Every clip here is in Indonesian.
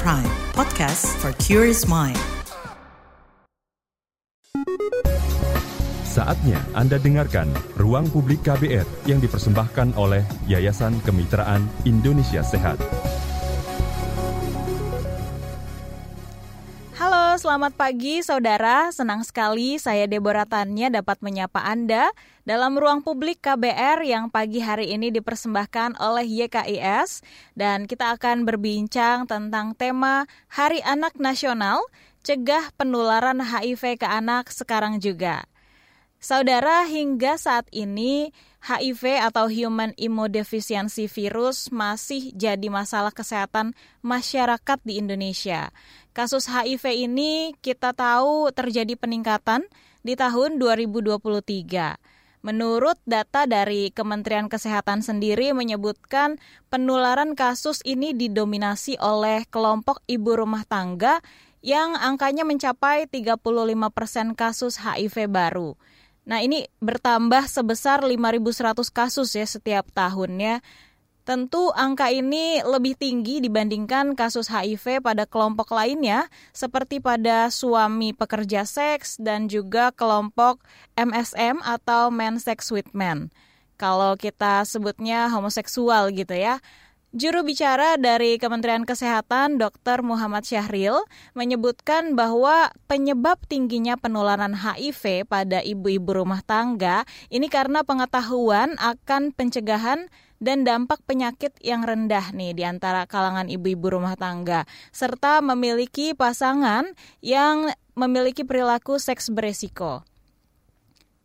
Prime, podcast for curious mind. Saatnya Anda dengarkan Ruang Publik KBR yang dipersembahkan oleh Yayasan Kemitraan Indonesia Sehat. Selamat pagi saudara. Senang sekali saya Deborah Tanya dapat menyapa Anda dalam ruang publik KBR yang pagi hari ini dipersembahkan oleh YKIS dan kita akan berbincang tentang tema Hari Anak Nasional, cegah penularan HIV ke anak sekarang juga. Saudara, hingga saat ini HIV atau Human Immunodeficiency Virus masih jadi masalah kesehatan masyarakat di Indonesia. Kasus HIV ini kita tahu terjadi peningkatan di tahun 2023. Menurut data dari Kementerian Kesehatan sendiri menyebutkan penularan kasus ini didominasi oleh kelompok ibu rumah tangga yang angkanya mencapai 35 persen kasus HIV baru. Nah, ini bertambah sebesar 5.100 kasus ya setiap tahunnya. Tentu angka ini lebih tinggi dibandingkan kasus HIV pada kelompok lainnya seperti pada suami pekerja seks dan juga kelompok MSM atau men sex with men. Kalau kita sebutnya homoseksual gitu ya. Juru bicara dari Kementerian Kesehatan Dr. Muhammad Syahril menyebutkan bahwa penyebab tingginya penularan HIV pada ibu-ibu rumah tangga ini karena pengetahuan akan pencegahan dan dampak penyakit yang rendah nih di antara kalangan ibu-ibu rumah tangga serta memiliki pasangan yang memiliki perilaku seks beresiko.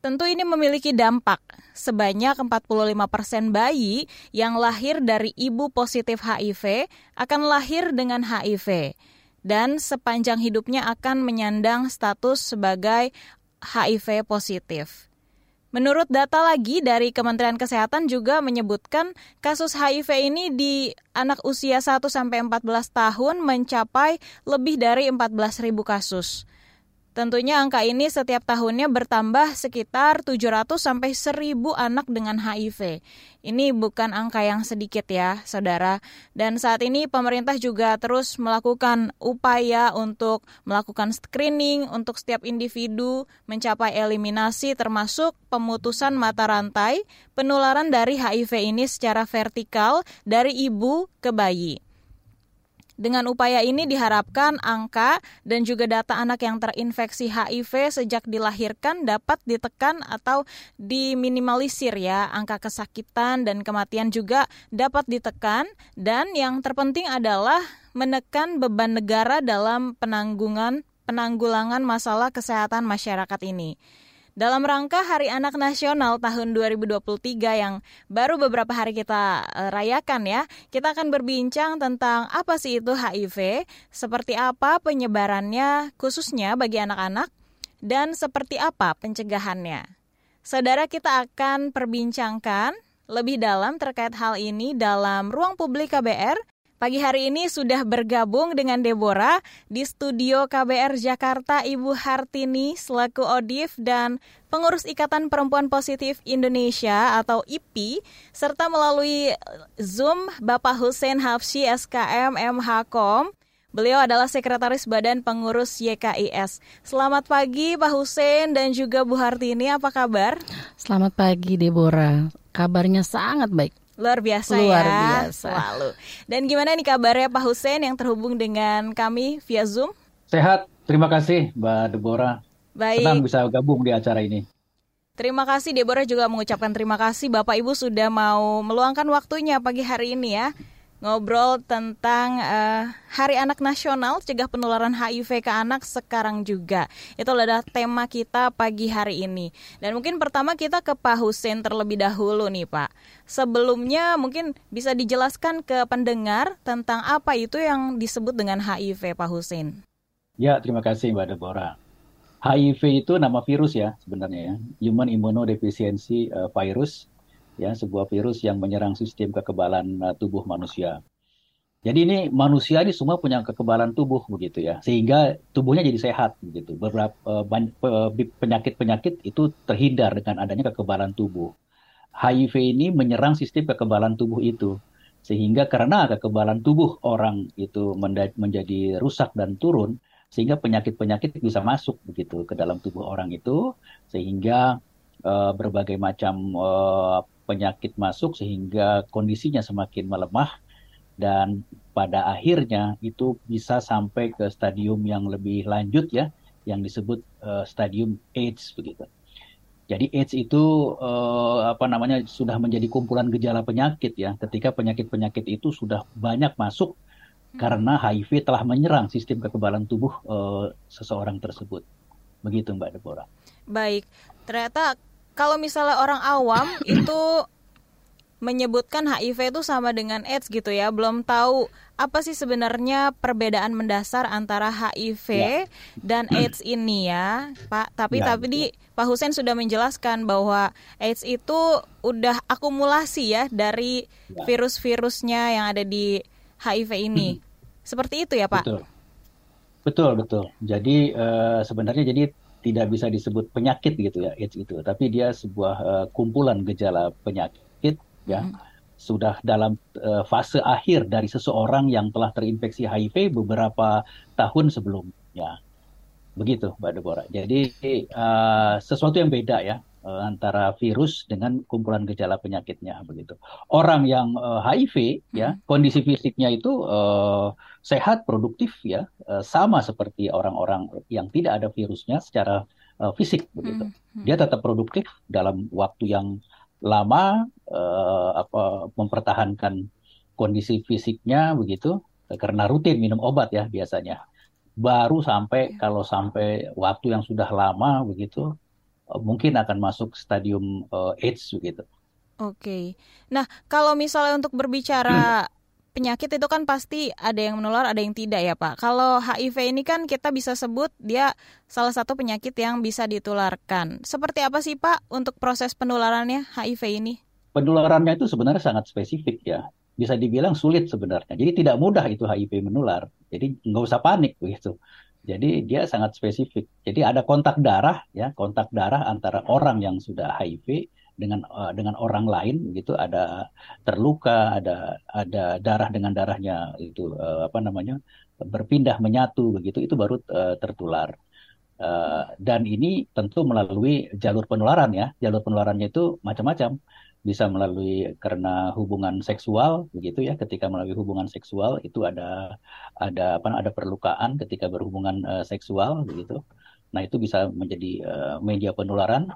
Tentu ini memiliki dampak. Sebanyak 45% bayi yang lahir dari ibu positif HIV akan lahir dengan HIV dan sepanjang hidupnya akan menyandang status sebagai HIV positif. Menurut data lagi dari Kementerian Kesehatan juga menyebutkan kasus HIV ini di anak usia 1 sampai 14 tahun mencapai lebih dari 14.000 kasus. Tentunya angka ini setiap tahunnya bertambah sekitar 700 sampai 1000 anak dengan HIV. Ini bukan angka yang sedikit ya, Saudara. Dan saat ini pemerintah juga terus melakukan upaya untuk melakukan screening untuk setiap individu mencapai eliminasi termasuk pemutusan mata rantai penularan dari HIV ini secara vertikal dari ibu ke bayi. Dengan upaya ini diharapkan angka dan juga data anak yang terinfeksi HIV sejak dilahirkan dapat ditekan atau diminimalisir ya. Angka kesakitan dan kematian juga dapat ditekan dan yang terpenting adalah menekan beban negara dalam penanggungan penanggulangan masalah kesehatan masyarakat ini. Dalam rangka Hari Anak Nasional tahun 2023 yang baru beberapa hari kita uh, rayakan ya, kita akan berbincang tentang apa sih itu HIV, seperti apa penyebarannya khususnya bagi anak-anak, dan seperti apa pencegahannya. Saudara kita akan perbincangkan lebih dalam terkait hal ini dalam ruang publik KBR Pagi hari ini sudah bergabung dengan Deborah di studio KBR Jakarta Ibu Hartini selaku Odif dan pengurus Ikatan Perempuan Positif Indonesia atau IPI serta melalui Zoom Bapak Hussein Hafsi SKM MHKOM. Beliau adalah Sekretaris Badan Pengurus YKIS. Selamat pagi Pak Hussein dan juga Bu Hartini, apa kabar? Selamat pagi Deborah, kabarnya sangat baik. Luar biasa Luar ya. biasa. Selalu. Dan gimana nih kabarnya Pak Hussein yang terhubung dengan kami via Zoom? Sehat, terima kasih Mbak Deborah. Baik. Senang bisa gabung di acara ini. Terima kasih Deborah juga mengucapkan terima kasih Bapak Ibu sudah mau meluangkan waktunya pagi hari ini ya ngobrol tentang uh, Hari Anak Nasional Cegah Penularan HIV ke Anak sekarang juga. Itu adalah tema kita pagi hari ini. Dan mungkin pertama kita ke Pak Husin terlebih dahulu nih Pak. Sebelumnya mungkin bisa dijelaskan ke pendengar tentang apa itu yang disebut dengan HIV Pak Husin. Ya, terima kasih Mbak Deborah. HIV itu nama virus ya sebenarnya ya, Human Immunodeficiency uh, Virus ya sebuah virus yang menyerang sistem kekebalan uh, tubuh manusia. Jadi ini manusia ini semua punya kekebalan tubuh begitu ya, sehingga tubuhnya jadi sehat begitu. Beberapa uh, penyakit-penyakit itu terhindar dengan adanya kekebalan tubuh. HIV ini menyerang sistem kekebalan tubuh itu, Sehingga karena kekebalan tubuh orang itu menjadi rusak dan turun, sehingga penyakit-penyakit bisa masuk begitu ke dalam tubuh orang itu, sehingga berbagai macam penyakit masuk sehingga kondisinya semakin melemah dan pada akhirnya itu bisa sampai ke stadium yang lebih lanjut ya yang disebut uh, stadium AIDS begitu. Jadi AIDS itu uh, apa namanya sudah menjadi kumpulan gejala penyakit ya. Ketika penyakit-penyakit itu sudah banyak masuk hmm. karena HIV telah menyerang sistem kekebalan tubuh uh, seseorang tersebut. Begitu Mbak Deborah. Baik, ternyata kalau misalnya orang awam itu menyebutkan HIV itu sama dengan AIDS gitu ya, belum tahu apa sih sebenarnya perbedaan mendasar antara HIV ya. dan AIDS ini ya, Pak. Tapi ya, tapi di Pak Husen sudah menjelaskan bahwa AIDS itu udah akumulasi ya dari ya. virus-virusnya yang ada di HIV ini. Hmm. Seperti itu ya, Pak. Betul. Betul, betul. Jadi uh, sebenarnya jadi tidak bisa disebut penyakit gitu ya AIDS itu, tapi dia sebuah uh, kumpulan gejala penyakit ya. Hmm sudah dalam uh, fase akhir dari seseorang yang telah terinfeksi HIV beberapa tahun sebelumnya. Begitu, Mbak Deborah. Jadi uh, sesuatu yang beda ya uh, antara virus dengan kumpulan gejala penyakitnya begitu. Orang yang uh, HIV ya hmm. kondisi fisiknya itu uh, sehat, produktif ya, uh, sama seperti orang-orang yang tidak ada virusnya secara uh, fisik begitu. Hmm. Dia tetap produktif dalam waktu yang lama uh, apa mempertahankan kondisi fisiknya begitu karena rutin minum obat ya biasanya baru sampai ya. kalau sampai waktu yang sudah lama begitu mungkin akan masuk stadium uh, AIDS begitu. Oke. Nah, kalau misalnya untuk berbicara penyakit itu kan pasti ada yang menular, ada yang tidak ya Pak. Kalau HIV ini kan kita bisa sebut dia salah satu penyakit yang bisa ditularkan. Seperti apa sih Pak untuk proses penularannya HIV ini? Penularannya itu sebenarnya sangat spesifik ya. Bisa dibilang sulit sebenarnya. Jadi tidak mudah itu HIV menular. Jadi nggak usah panik begitu. Jadi dia sangat spesifik. Jadi ada kontak darah ya, kontak darah antara orang yang sudah HIV dengan uh, dengan orang lain gitu ada terluka ada ada darah dengan darahnya itu uh, apa namanya berpindah menyatu begitu itu baru uh, tertular. Uh, dan ini tentu melalui jalur penularan ya. Jalur penularannya itu macam-macam. Bisa melalui karena hubungan seksual begitu ya. Ketika melalui hubungan seksual itu ada ada apa ada perlukaan ketika berhubungan uh, seksual begitu. Nah itu bisa menjadi uh, media penularan.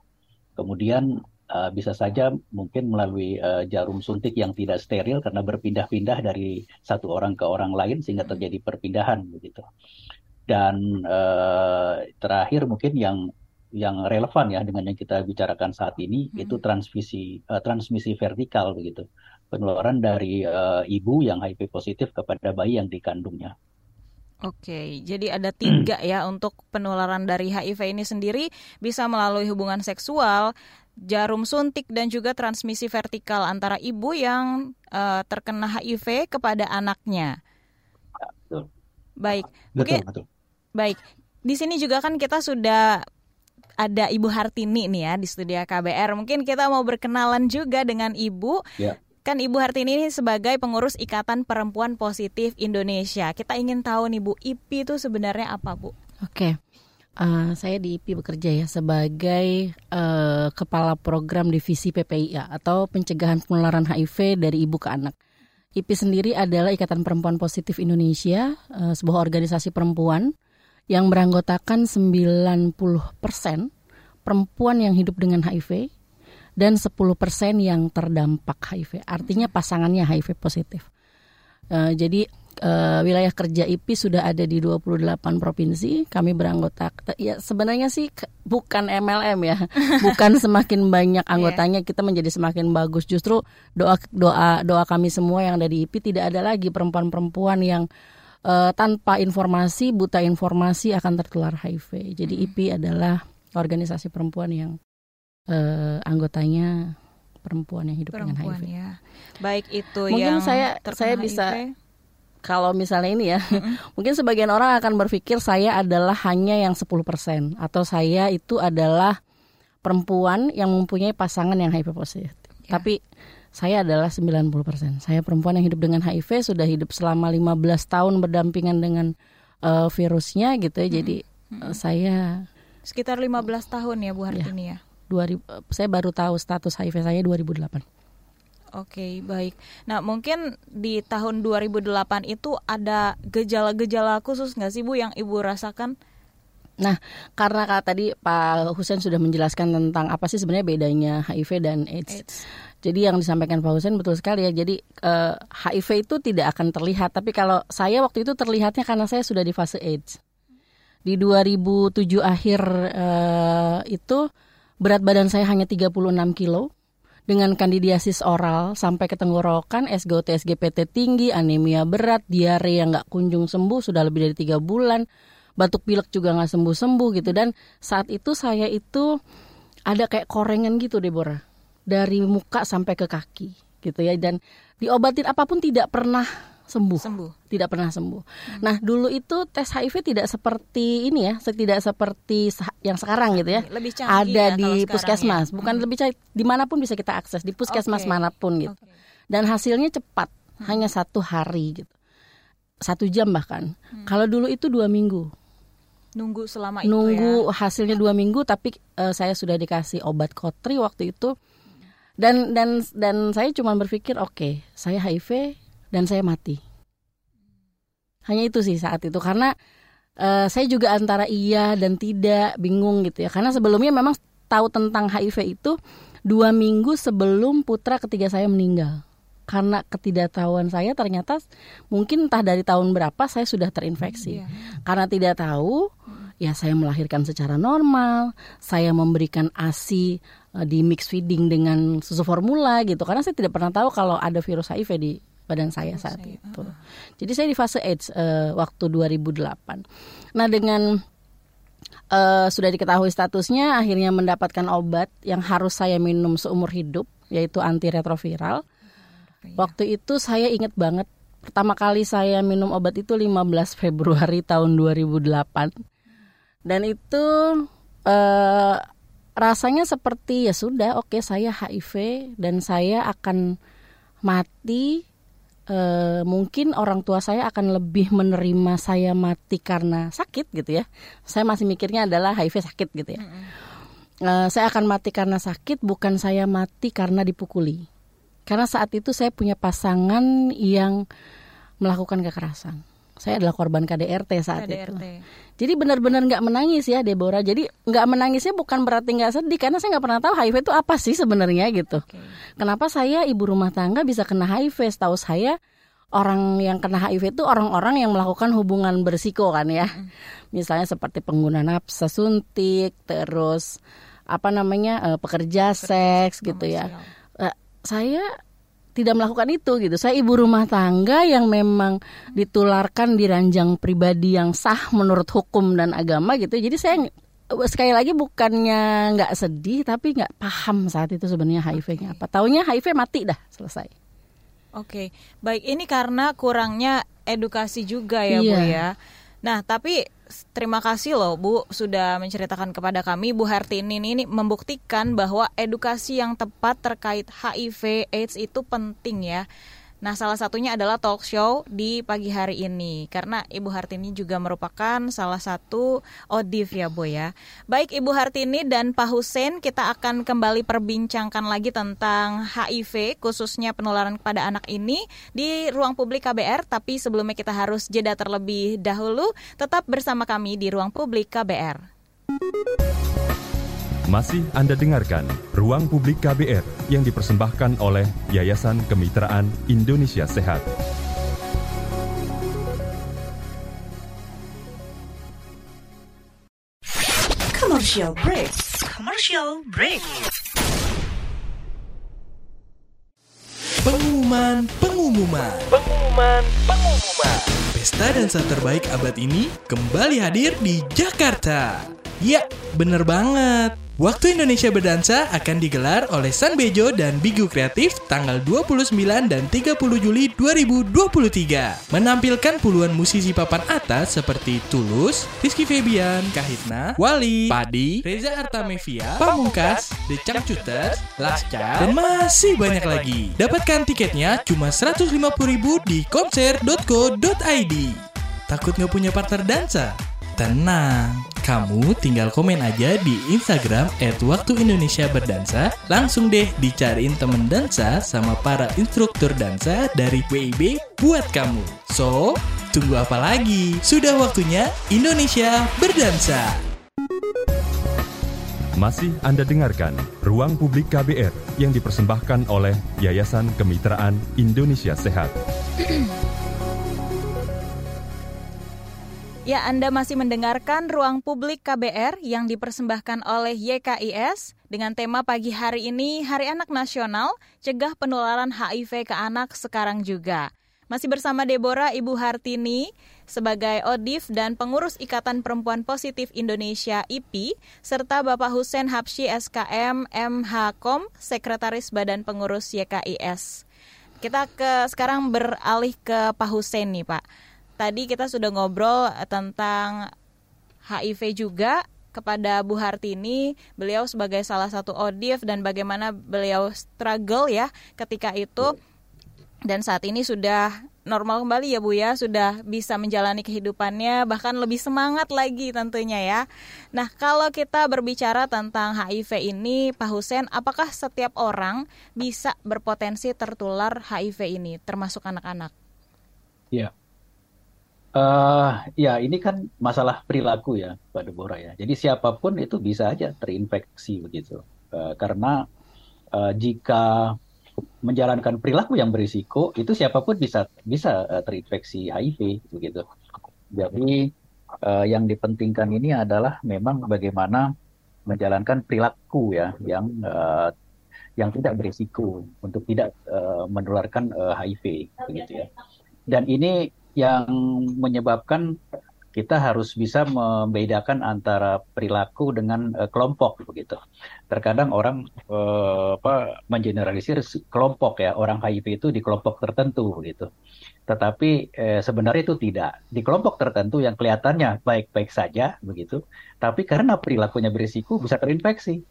Kemudian uh, bisa saja mungkin melalui uh, jarum suntik yang tidak steril karena berpindah-pindah dari satu orang ke orang lain sehingga hmm. terjadi perpindahan begitu. Dan uh, terakhir mungkin yang yang relevan ya dengan yang kita bicarakan saat ini hmm. itu transmisi uh, transmisi vertikal begitu penularan dari uh, ibu yang HIV positif kepada bayi yang dikandungnya. Oke, jadi ada tiga ya untuk penularan dari HIV ini sendiri bisa melalui hubungan seksual, jarum suntik dan juga transmisi vertikal antara ibu yang uh, terkena HIV kepada anaknya. Betul. Baik, mungkin betul, baik. Di sini juga kan kita sudah ada Ibu Hartini nih ya di studio KBR. Mungkin kita mau berkenalan juga dengan Ibu. Ya. Kan Ibu Hartini ini sebagai pengurus Ikatan Perempuan Positif Indonesia. Kita ingin tahu nih Bu, IPI itu sebenarnya apa Bu? Oke. Uh, saya di IPI bekerja ya sebagai uh, kepala program divisi PPIA atau pencegahan penularan HIV dari ibu ke anak. IPI sendiri adalah Ikatan Perempuan Positif Indonesia, uh, sebuah organisasi perempuan yang beranggotakan 90% perempuan yang hidup dengan HIV dan 10% yang terdampak HIV. Artinya pasangannya HIV positif. Uh, jadi uh, wilayah kerja IPI sudah ada di 28 provinsi. Kami beranggota ya sebenarnya sih bukan MLM ya. bukan semakin banyak iya. anggotanya kita menjadi semakin bagus. Justru doa doa doa kami semua yang ada di IPI tidak ada lagi perempuan-perempuan yang uh, tanpa informasi, buta informasi akan tertular HIV. Jadi hmm. IPI adalah organisasi perempuan yang uh, anggotanya perempuan yang hidup perempuan, dengan HIV. Ya. Baik itu Mungkin yang saya saya bisa. Kalau misalnya ini ya, mm-hmm. mungkin sebagian orang akan berpikir saya adalah hanya yang 10% atau saya itu adalah perempuan yang mempunyai pasangan yang HIV positif. Ya. Tapi saya adalah 90%. Saya perempuan yang hidup dengan HIV sudah hidup selama 15 tahun berdampingan dengan uh, virusnya gitu ya. Hmm. Jadi hmm. saya sekitar 15 tahun ya Bu Hartini ya. ya. 2000 saya baru tahu status HIV saya 2008. Oke, baik. Nah, mungkin di tahun 2008 itu ada gejala-gejala khusus nggak sih Bu yang Ibu rasakan? Nah, karena kata tadi Pak Husen sudah menjelaskan tentang apa sih sebenarnya bedanya HIV dan AIDS. AIDS. Jadi yang disampaikan Pak Husen betul sekali ya. Jadi eh, HIV itu tidak akan terlihat, tapi kalau saya waktu itu terlihatnya karena saya sudah di fase AIDS. Di 2007 akhir eh, itu berat badan saya hanya 36 kilo dengan kandidiasis oral sampai ke tenggorokan, SGOT, SGPT tinggi, anemia berat, diare yang nggak kunjung sembuh sudah lebih dari tiga bulan, batuk pilek juga nggak sembuh sembuh gitu. Dan saat itu saya itu ada kayak korengan gitu Deborah. Dari muka sampai ke kaki gitu ya. Dan diobatin apa pun tidak pernah sembuh. Sembuh. Tidak pernah sembuh. Hmm. Nah, dulu itu tes HIV tidak seperti ini ya, tidak seperti yang sekarang gitu ya. Lebih canggih Ada ya, di puskesmas, ya. bukan hmm. lebih canggih, di mana pun bisa kita akses di puskesmas okay. mana pun gitu. Okay. Dan hasilnya cepat, hmm. hanya satu hari gitu, satu jam bahkan. Hmm. Kalau dulu itu dua minggu. Nunggu selama itu Nunggu ya. hasilnya dua minggu, tapi uh, saya sudah dikasih obat kotri waktu itu dan dan dan saya cuma berpikir oke okay, saya HIV dan saya mati. Hanya itu sih saat itu karena uh, saya juga antara iya dan tidak bingung gitu ya. Karena sebelumnya memang tahu tentang HIV itu dua minggu sebelum putra ketiga saya meninggal. Karena ketidaktahuan saya ternyata mungkin entah dari tahun berapa saya sudah terinfeksi. Yeah. karena tidak tahu ya saya melahirkan secara normal saya memberikan asi uh, di mix feeding dengan susu formula gitu. Karena saya tidak pernah tahu kalau ada virus HIV di badan saya saat saya, itu. Uh. Jadi saya di fase AIDS uh, waktu 2008. Nah dengan uh, sudah diketahui statusnya, akhirnya mendapatkan obat yang harus saya minum seumur hidup, yaitu antiretroviral. Waktu itu saya ingat banget pertama kali saya minum obat itu 15 Februari tahun 2008. Dan itu uh, rasanya seperti ya sudah oke okay, saya HIV dan saya akan mati e, mungkin orang tua saya akan lebih menerima saya mati karena sakit gitu ya. Saya masih mikirnya adalah HIV sakit gitu ya. E, saya akan mati karena sakit bukan saya mati karena dipukuli. Karena saat itu saya punya pasangan yang melakukan kekerasan saya adalah korban KDRT saat KDRT. itu. Jadi benar-benar nggak menangis ya Deborah. Jadi nggak menangisnya bukan berarti nggak sedih karena saya nggak pernah tahu HIV itu apa sih sebenarnya gitu. Okay. Kenapa saya ibu rumah tangga bisa kena HIV? Tahu saya orang yang kena HIV itu orang-orang yang melakukan hubungan bersiko kan ya. Misalnya seperti pengguna nafsa suntik, terus apa namanya uh, pekerja, pekerja seks gitu ya. Uh, saya tidak melakukan itu gitu. Saya ibu rumah tangga yang memang ditularkan di ranjang pribadi yang sah menurut hukum dan agama gitu. Jadi saya sekali lagi bukannya nggak sedih tapi nggak paham saat itu sebenarnya HIV-nya apa. Taunya HIV mati dah selesai. Oke, baik ini karena kurangnya edukasi juga ya iya. Bu ya. Nah, tapi terima kasih loh Bu sudah menceritakan kepada kami Bu Hartini ini membuktikan bahwa edukasi yang tepat terkait HIV AIDS itu penting ya. Nah, salah satunya adalah talk show di pagi hari ini karena Ibu Hartini juga merupakan salah satu ODIV ya, Bu ya. Baik Ibu Hartini dan Pak Husen, kita akan kembali perbincangkan lagi tentang HIV khususnya penularan kepada anak ini di ruang publik KBR, tapi sebelumnya kita harus jeda terlebih dahulu. Tetap bersama kami di ruang publik KBR. Masih Anda dengarkan Ruang Publik KBR yang dipersembahkan oleh Yayasan Kemitraan Indonesia Sehat. Commercial break. Commercial break. Pengumuman, pengumuman. Pengumuman, pengumuman. Pesta dansa terbaik abad ini kembali hadir di Jakarta. Ya, bener banget Waktu Indonesia Berdansa akan digelar oleh San Bejo dan Bigu Kreatif tanggal 29 dan 30 Juli 2023. Menampilkan puluhan musisi papan atas seperti Tulus, Rizky Febian, Kahitna, Wali, Padi, Reza Artamevia, Pamungkas, The Changcuters, Lasca, dan masih banyak lagi. Dapatkan tiketnya cuma 150.000 di konser.co.id. Takut nggak punya partner dansa? Tenang, kamu tinggal komen aja di Instagram at Waktu Indonesia Berdansa. Langsung deh dicariin temen dansa sama para instruktur dansa dari WIB buat kamu. So, tunggu apa lagi? Sudah waktunya Indonesia Berdansa. Masih Anda dengarkan Ruang Publik KBR yang dipersembahkan oleh Yayasan Kemitraan Indonesia Sehat. Ya, Anda masih mendengarkan Ruang Publik KBR yang dipersembahkan oleh YKIS dengan tema pagi hari ini Hari Anak Nasional, Cegah Penularan HIV ke Anak sekarang juga. Masih bersama Deborah Ibu Hartini sebagai ODIF dan pengurus Ikatan Perempuan Positif Indonesia IPI, serta Bapak Husen Hapsi SKM MHKOM, Sekretaris Badan Pengurus YKIS. Kita ke sekarang beralih ke Pak Husen nih Pak tadi kita sudah ngobrol eh, tentang HIV juga kepada Bu Hartini, beliau sebagai salah satu ODIF dan bagaimana beliau struggle ya ketika itu dan saat ini sudah normal kembali ya Bu ya, sudah bisa menjalani kehidupannya bahkan lebih semangat lagi tentunya ya. Nah, kalau kita berbicara tentang HIV ini Pak Husen, apakah setiap orang bisa berpotensi tertular HIV ini termasuk anak-anak? Ya. Uh, ya, ini kan masalah perilaku ya, Pak Deborah ya. Jadi siapa pun itu bisa aja terinfeksi begitu. Uh, karena uh, jika menjalankan perilaku yang berisiko, itu siapa pun bisa bisa uh, terinfeksi HIV begitu. Jadi uh, yang dipentingkan ini adalah memang bagaimana menjalankan perilaku ya yang uh, yang tidak berisiko untuk tidak uh, menularkan uh, HIV begitu ya. Dan ini yang menyebabkan kita harus bisa membedakan antara perilaku dengan uh, kelompok begitu. Terkadang orang uh, apa mengeneralisir kelompok ya, orang HIV itu di kelompok tertentu begitu. Tetapi eh, sebenarnya itu tidak. Di kelompok tertentu yang kelihatannya baik-baik saja begitu, tapi karena perilakunya berisiko bisa terinfeksi.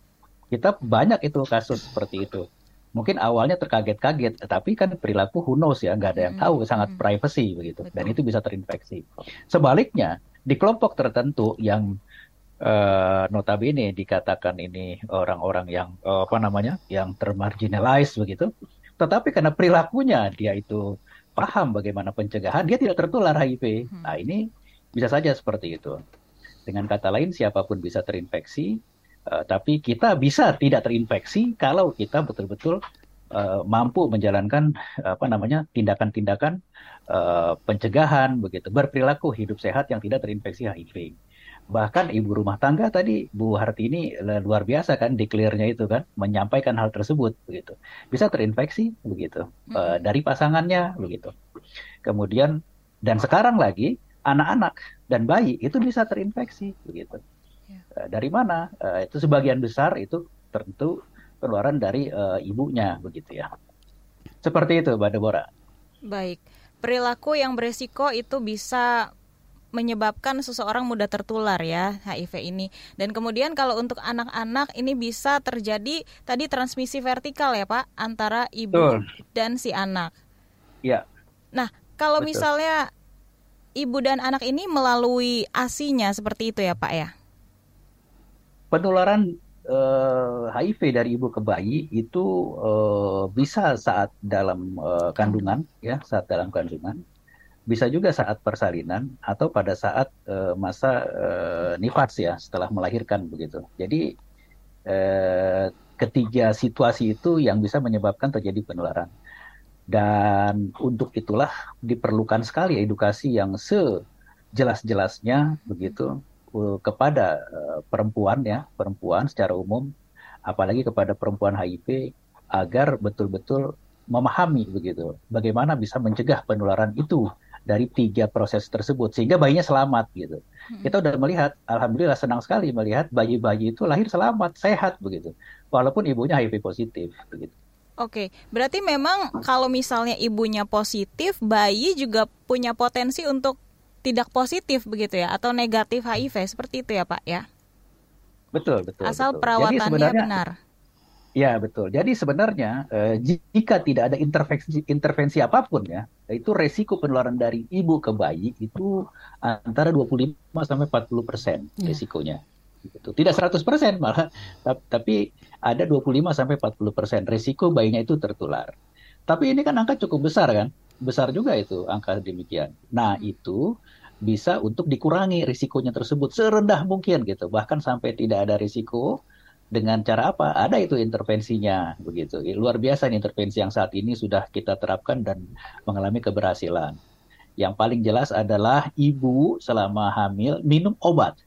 Kita banyak itu kasus seperti itu mungkin awalnya terkaget-kaget, tapi kan perilaku who knows ya, nggak ada yang tahu, hmm. sangat privacy begitu, Betul. dan itu bisa terinfeksi. Sebaliknya, di kelompok tertentu yang uh, notabene dikatakan ini orang-orang yang uh, apa namanya, yang termarginalize begitu, tetapi karena perilakunya dia itu paham bagaimana pencegahan, dia tidak tertular HIV. Hmm. Nah ini bisa saja seperti itu. Dengan kata lain, siapa pun bisa terinfeksi, Uh, tapi kita bisa tidak terinfeksi kalau kita betul-betul uh, mampu menjalankan apa namanya tindakan-tindakan uh, pencegahan begitu berperilaku hidup sehat yang tidak terinfeksi HIV. Bahkan ibu rumah tangga tadi Bu Hartini luar biasa kan declare-nya itu kan menyampaikan hal tersebut begitu. Bisa terinfeksi begitu uh, dari pasangannya begitu. Kemudian dan sekarang lagi anak-anak dan bayi itu bisa terinfeksi begitu. Uh, dari mana? Uh, itu sebagian besar itu tentu penularan dari uh, ibunya begitu ya. Seperti itu, Mbak Deborah. Baik, perilaku yang beresiko itu bisa menyebabkan seseorang mudah tertular ya HIV ini. Dan kemudian kalau untuk anak-anak ini bisa terjadi tadi transmisi vertikal ya Pak antara ibu Betul. dan si anak. Ya. Nah, kalau Betul. misalnya ibu dan anak ini melalui asinya seperti itu ya Pak ya? Penularan uh, HIV dari ibu ke bayi itu uh, bisa saat dalam uh, kandungan ya saat dalam kandungan. Bisa juga saat persalinan atau pada saat uh, masa uh, nifas ya setelah melahirkan begitu. Jadi uh, ketiga situasi itu yang bisa menyebabkan terjadi penularan. Dan untuk itulah diperlukan sekali edukasi yang sejelas-jelasnya begitu kepada uh, perempuan ya, perempuan secara umum, apalagi kepada perempuan HIV agar betul-betul memahami begitu bagaimana bisa mencegah penularan itu dari tiga proses tersebut sehingga bayinya selamat gitu. Hmm. Kita udah melihat, alhamdulillah senang sekali melihat bayi-bayi itu lahir selamat, sehat begitu, walaupun ibunya HIV positif begitu. Oke, berarti memang kalau misalnya ibunya positif, bayi juga punya potensi untuk tidak positif begitu ya, atau negatif HIV seperti itu ya Pak ya? Betul betul. Asal betul. perawatannya benar. Ya betul. Jadi sebenarnya eh, jika tidak ada intervensi intervensi apa pun ya, itu resiko penularan dari ibu ke bayi itu antara 25 sampai 40 persen ya. resikonya. Gitu. Tidak 100 persen malah, tapi ada 25 sampai 40 persen resiko bayinya itu tertular. Tapi ini kan angka cukup besar kan, besar juga itu angka demikian. Nah itu bisa untuk dikurangi risikonya tersebut serendah mungkin gitu, bahkan sampai tidak ada risiko dengan cara apa? Ada itu intervensinya begitu. Luar biasa nih intervensi yang saat ini sudah kita terapkan dan mengalami keberhasilan. Yang paling jelas adalah ibu selama hamil minum obat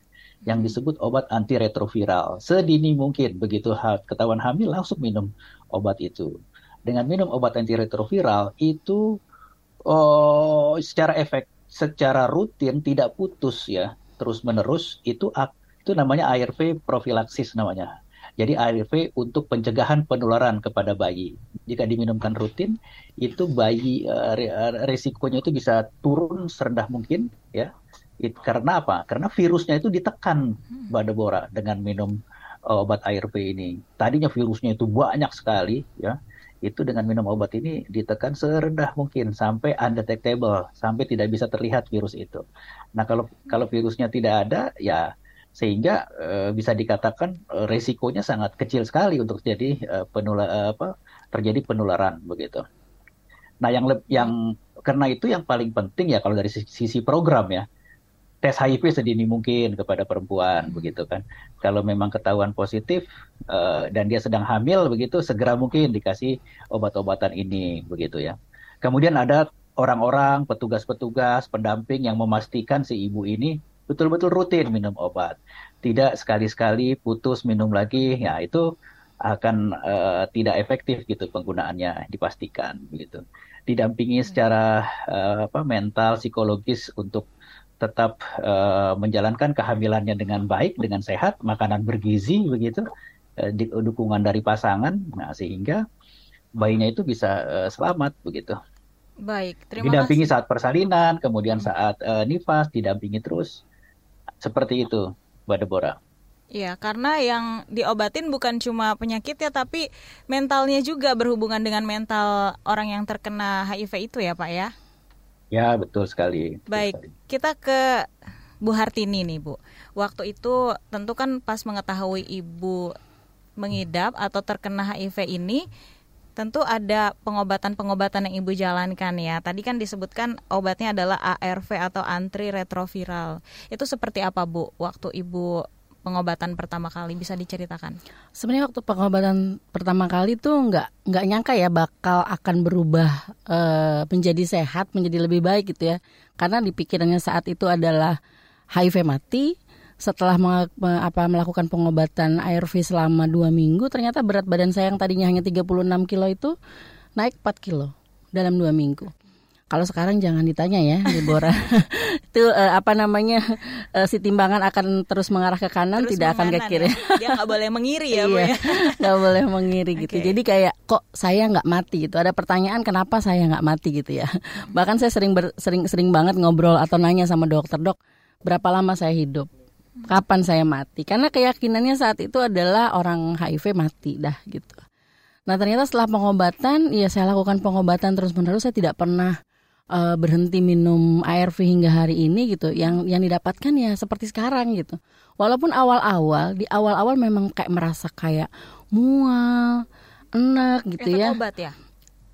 yang disebut obat antiretroviral sedini mungkin. Begitu ketahuan hamil langsung minum obat itu. Dengan minum obat antiretroviral itu oh, secara efek secara rutin tidak putus ya terus menerus itu itu namanya ARV profilaksis namanya jadi ARV untuk pencegahan penularan kepada bayi. Jika diminumkan rutin, itu bayi uh, resikonya itu bisa turun serendah mungkin ya. It, karena apa? Karena virusnya itu ditekan pada Bora dengan minum uh, obat ARV ini. Tadinya virusnya itu banyak sekali ya. Itu dengan minum obat ini ditekan serendah mungkin sampai undetectable, sampai tidak bisa terlihat virus itu. Nah, kalau kalau virusnya tidak ada ya sehingga uh, bisa dikatakan uh, resikonya sangat kecil sekali untuk jadi penular uh, apa terjadi penularan begitu. Nah, yang yang karena itu yang paling penting ya kalau dari sisi program ya tes HIV sedini mungkin kepada perempuan begitu kan. Kalau memang ketahuan positif uh, dan dia sedang hamil begitu segera mungkin dikasih obat-obatan ini begitu ya. Kemudian ada orang-orang petugas-petugas pendamping yang memastikan si ibu ini betul-betul rutin minum obat. Tidak sekali-sekali putus minum lagi, ya itu akan uh, tidak efektif gitu penggunaannya dipastikan gitu. Didampingi hmm. secara uh, apa mental psikologis untuk tetap uh, menjalankan kehamilannya dengan baik dengan sehat, makanan bergizi begitu, uh, dukungan dari pasangan, nah sehingga bayinya itu bisa uh, selamat begitu. Baik, terima didampingi kasih. saat persalinan, kemudian saat uh, nifas, didampingi terus. Seperti itu, Mbak Deborah. Iya, karena yang diobatin bukan cuma penyakit ya, tapi mentalnya juga berhubungan dengan mental orang yang terkena HIV itu ya, Pak ya? Ya, betul sekali. Baik, kita ke Bu Hartini nih, Bu. Waktu itu tentu kan pas mengetahui Ibu mengidap atau terkena HIV ini, tentu ada pengobatan-pengobatan yang Ibu jalankan ya. Tadi kan disebutkan obatnya adalah ARV atau antiretroviral. Itu seperti apa Bu waktu Ibu pengobatan pertama kali bisa diceritakan? Sebenarnya waktu pengobatan pertama kali tuh nggak nggak nyangka ya bakal akan berubah e, menjadi sehat, menjadi lebih baik gitu ya. Karena di pikirannya saat itu adalah HIV mati, setelah apa, melakukan pengobatan ARV selama dua minggu ternyata berat badan saya yang tadinya hanya 36 kilo itu naik 4 kilo dalam dua minggu. Kalau sekarang jangan ditanya ya, Deborah. itu uh, apa namanya uh, si timbangan akan terus mengarah ke kanan, terus tidak akan ke kiri. Ya? Dia nggak boleh mengiri ya, Bu ya. Nggak boleh mengiri gitu. Jadi kayak kok saya nggak mati gitu. Ada pertanyaan kenapa saya nggak mati gitu ya. Bahkan saya sering ber, sering sering banget ngobrol atau nanya sama dokter dok, berapa lama saya hidup? kapan saya mati karena keyakinannya saat itu adalah orang HIV mati dah gitu. Nah ternyata setelah pengobatan ya saya lakukan pengobatan terus menerus saya tidak pernah uh, berhenti minum ARV hingga hari ini gitu. Yang yang didapatkan ya seperti sekarang gitu. Walaupun awal-awal di awal-awal memang kayak merasa kayak mual, enak gitu Efek ya. obat ya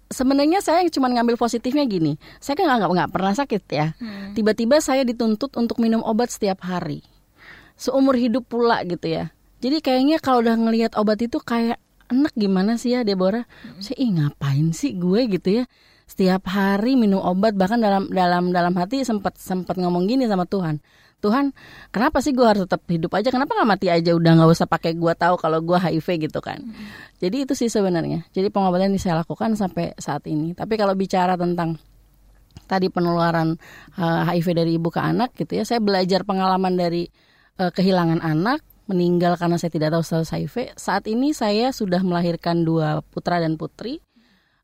sebenarnya saya cuma ngambil positifnya gini saya kan nggak nggak pernah sakit ya hmm. tiba-tiba saya dituntut untuk minum obat setiap hari seumur hidup pula gitu ya. Jadi kayaknya kalau udah ngelihat obat itu kayak enak gimana sih ya Deborah? Hmm. Saya ih ngapain sih gue gitu ya? Setiap hari minum obat bahkan dalam dalam dalam hati sempat sempat ngomong gini sama Tuhan. Tuhan, kenapa sih gue harus tetap hidup aja? Kenapa nggak mati aja? Udah nggak usah pakai gue tahu kalau gue HIV gitu kan? Hmm. Jadi itu sih sebenarnya. Jadi pengobatan ini saya lakukan sampai saat ini. Tapi kalau bicara tentang tadi penularan uh, HIV dari ibu ke anak gitu ya. Saya belajar pengalaman dari uh, kehilangan anak, meninggal karena saya tidak tahu status HIV. Saat ini saya sudah melahirkan dua putra dan putri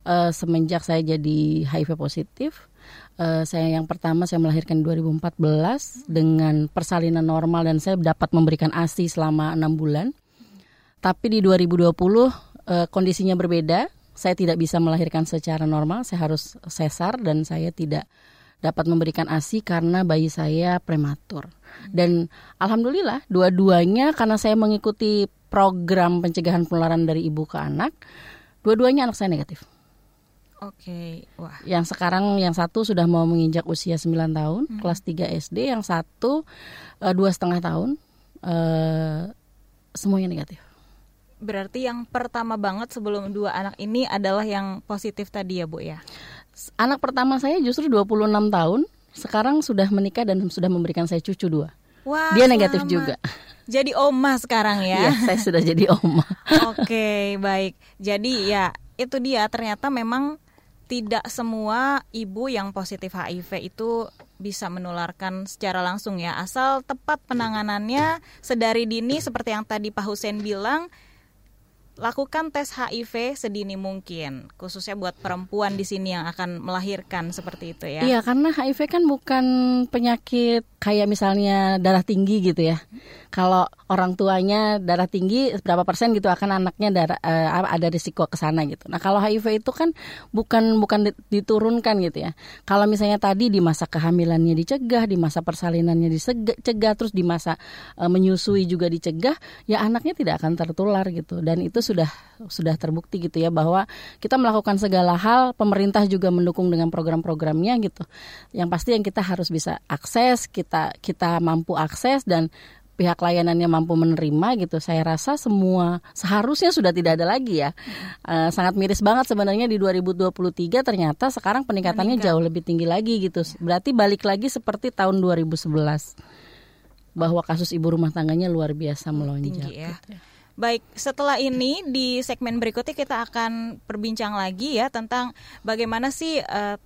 uh, semenjak saya jadi HIV positif. Uh, saya yang pertama saya melahirkan 2014 dengan persalinan normal dan saya dapat memberikan ASI selama enam bulan. Tapi di 2020 uh, kondisinya berbeda saya tidak bisa melahirkan secara normal, saya harus sesar dan saya tidak dapat memberikan ASI karena bayi saya prematur. Dan alhamdulillah dua-duanya karena saya mengikuti program pencegahan penularan dari ibu ke anak, dua-duanya anak saya negatif. Oke, wah. Yang sekarang yang satu sudah mau menginjak usia 9 tahun, hmm. kelas 3 SD, yang satu eh, dua setengah tahun, uh, semuanya negatif. Berarti yang pertama banget sebelum dua anak ini adalah yang positif tadi ya Bu ya? Anak pertama saya justru 26 tahun, sekarang sudah menikah dan sudah memberikan saya cucu dua. Wah, Dia negatif juga. Jadi oma sekarang ya? Iya, saya sudah jadi oma. Oke, baik. Jadi ya itu dia ternyata memang tidak semua ibu yang positif HIV itu bisa menularkan secara langsung ya asal tepat penanganannya sedari dini seperti yang tadi Pak Husen bilang lakukan tes HIV sedini mungkin, khususnya buat perempuan di sini yang akan melahirkan seperti itu ya. Iya, karena HIV kan bukan penyakit kayak misalnya darah tinggi gitu ya. Kalau orang tuanya darah tinggi berapa persen gitu akan anaknya darah uh, ada risiko ke sana gitu. Nah, kalau HIV itu kan bukan bukan diturunkan gitu ya. Kalau misalnya tadi di masa kehamilannya dicegah, di masa persalinannya dicegah, terus di masa uh, menyusui juga dicegah, ya anaknya tidak akan tertular gitu. Dan itu sudah sudah terbukti gitu ya bahwa kita melakukan segala hal, pemerintah juga mendukung dengan program-programnya gitu. Yang pasti yang kita harus bisa akses, kita kita mampu akses dan pihak layanannya mampu menerima gitu saya rasa semua seharusnya sudah tidak ada lagi ya uh, sangat miris banget sebenarnya di 2023 ternyata sekarang peningkatannya Meningkat. jauh lebih tinggi lagi gitu berarti balik lagi seperti tahun 2011 bahwa kasus ibu rumah tangganya luar biasa melonjak tinggi ya. Gitu. Baik, setelah ini di segmen berikutnya kita akan berbincang lagi ya tentang bagaimana sih uh,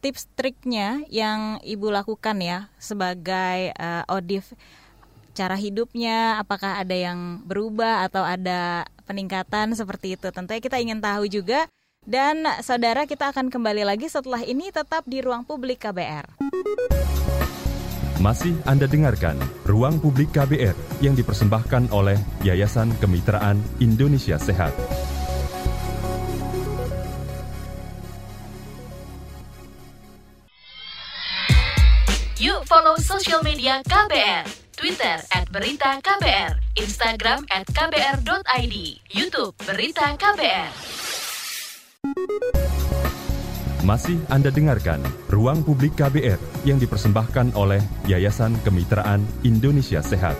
tips triknya yang ibu lakukan ya sebagai uh, odif cara hidupnya, apakah ada yang berubah atau ada peningkatan seperti itu. Tentunya kita ingin tahu juga. Dan saudara kita akan kembali lagi setelah ini tetap di ruang publik KBR. Masih Anda dengarkan Ruang Publik KBR yang dipersembahkan oleh Yayasan Kemitraan Indonesia Sehat. Yuk follow social media KBR Twitter at Berita KBR, Instagram at KBR.id, Youtube Berita KBR. Masih Anda dengarkan Ruang Publik KBR yang dipersembahkan oleh Yayasan Kemitraan Indonesia Sehat.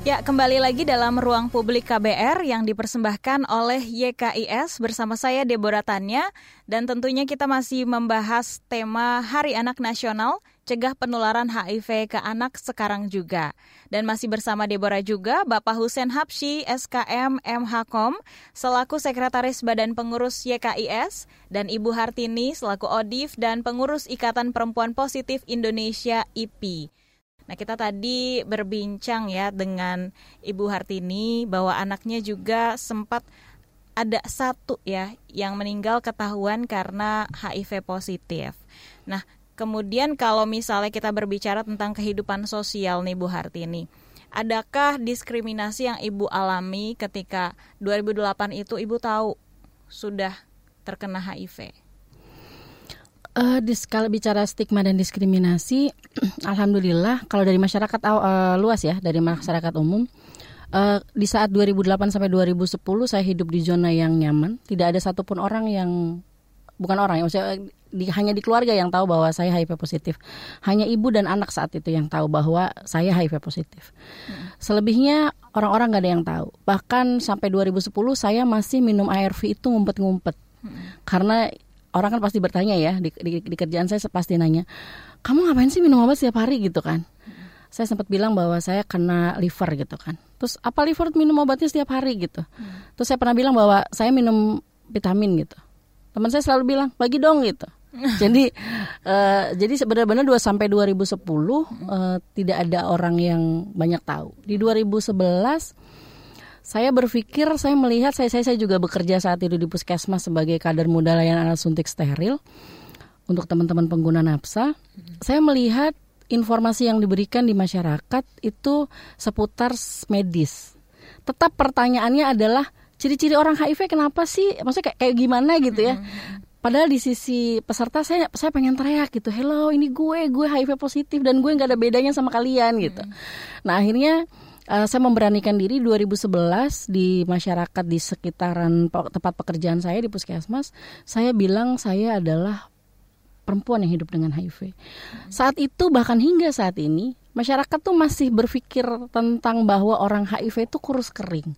Ya, kembali lagi dalam ruang publik KBR yang dipersembahkan oleh YKIS bersama saya Deborah Tanya dan tentunya kita masih membahas tema Hari Anak Nasional cegah penularan HIV ke anak sekarang juga. Dan masih bersama Deborah juga Bapak Husen Hapsi, SKM MHKOM, selaku Sekretaris Badan Pengurus YKIS, dan Ibu Hartini selaku ODIF dan Pengurus Ikatan Perempuan Positif Indonesia IPI. Nah, kita tadi berbincang ya dengan Ibu Hartini bahwa anaknya juga sempat ada satu ya yang meninggal ketahuan karena HIV positif. Nah, Kemudian kalau misalnya kita berbicara tentang kehidupan sosial nih Bu Hartini, adakah diskriminasi yang Ibu alami ketika 2008 itu Ibu tahu sudah terkena HIV? Uh, dis, kalau bicara stigma dan diskriminasi, alhamdulillah kalau dari masyarakat uh, luas ya, dari masyarakat umum, uh, di saat 2008 sampai 2010 saya hidup di zona yang nyaman, tidak ada satupun orang yang bukan orang ya, maksudnya di, hanya di keluarga yang tahu bahwa saya HIV positif. Hanya ibu dan anak saat itu yang tahu bahwa saya HIV positif. Hmm. Selebihnya orang-orang nggak ada yang tahu. Bahkan sampai 2010 saya masih minum ARV itu ngumpet-ngumpet. Hmm. Karena orang kan pasti bertanya ya di, di, di kerjaan saya pasti nanya, kamu ngapain sih minum obat setiap hari gitu kan? Hmm. Saya sempat bilang bahwa saya kena liver gitu kan. Terus apa liver minum obatnya setiap hari gitu. Hmm. Terus saya pernah bilang bahwa saya minum vitamin gitu teman saya selalu bilang bagi dong gitu jadi uh, jadi sebenarnya 2 sampai 2010 uh, tidak ada orang yang banyak tahu. Di 2011 saya berpikir saya melihat saya saya, saya juga bekerja saat itu di puskesmas sebagai kader muda layanan alat suntik steril untuk teman-teman pengguna nafsa saya melihat informasi yang diberikan di masyarakat itu seputar medis. Tetap pertanyaannya adalah ciri-ciri orang HIV kenapa sih? Maksudnya kayak, kayak gimana gitu ya Padahal di sisi peserta saya saya pengen teriak gitu, hello ini gue gue HIV positif dan gue nggak ada bedanya sama kalian gitu. Nah akhirnya uh, saya memberanikan diri 2011 di masyarakat di sekitaran tempat pekerjaan saya di puskesmas, saya bilang saya adalah perempuan yang hidup dengan HIV. Saat itu bahkan hingga saat ini masyarakat tuh masih berpikir tentang bahwa orang HIV itu kurus kering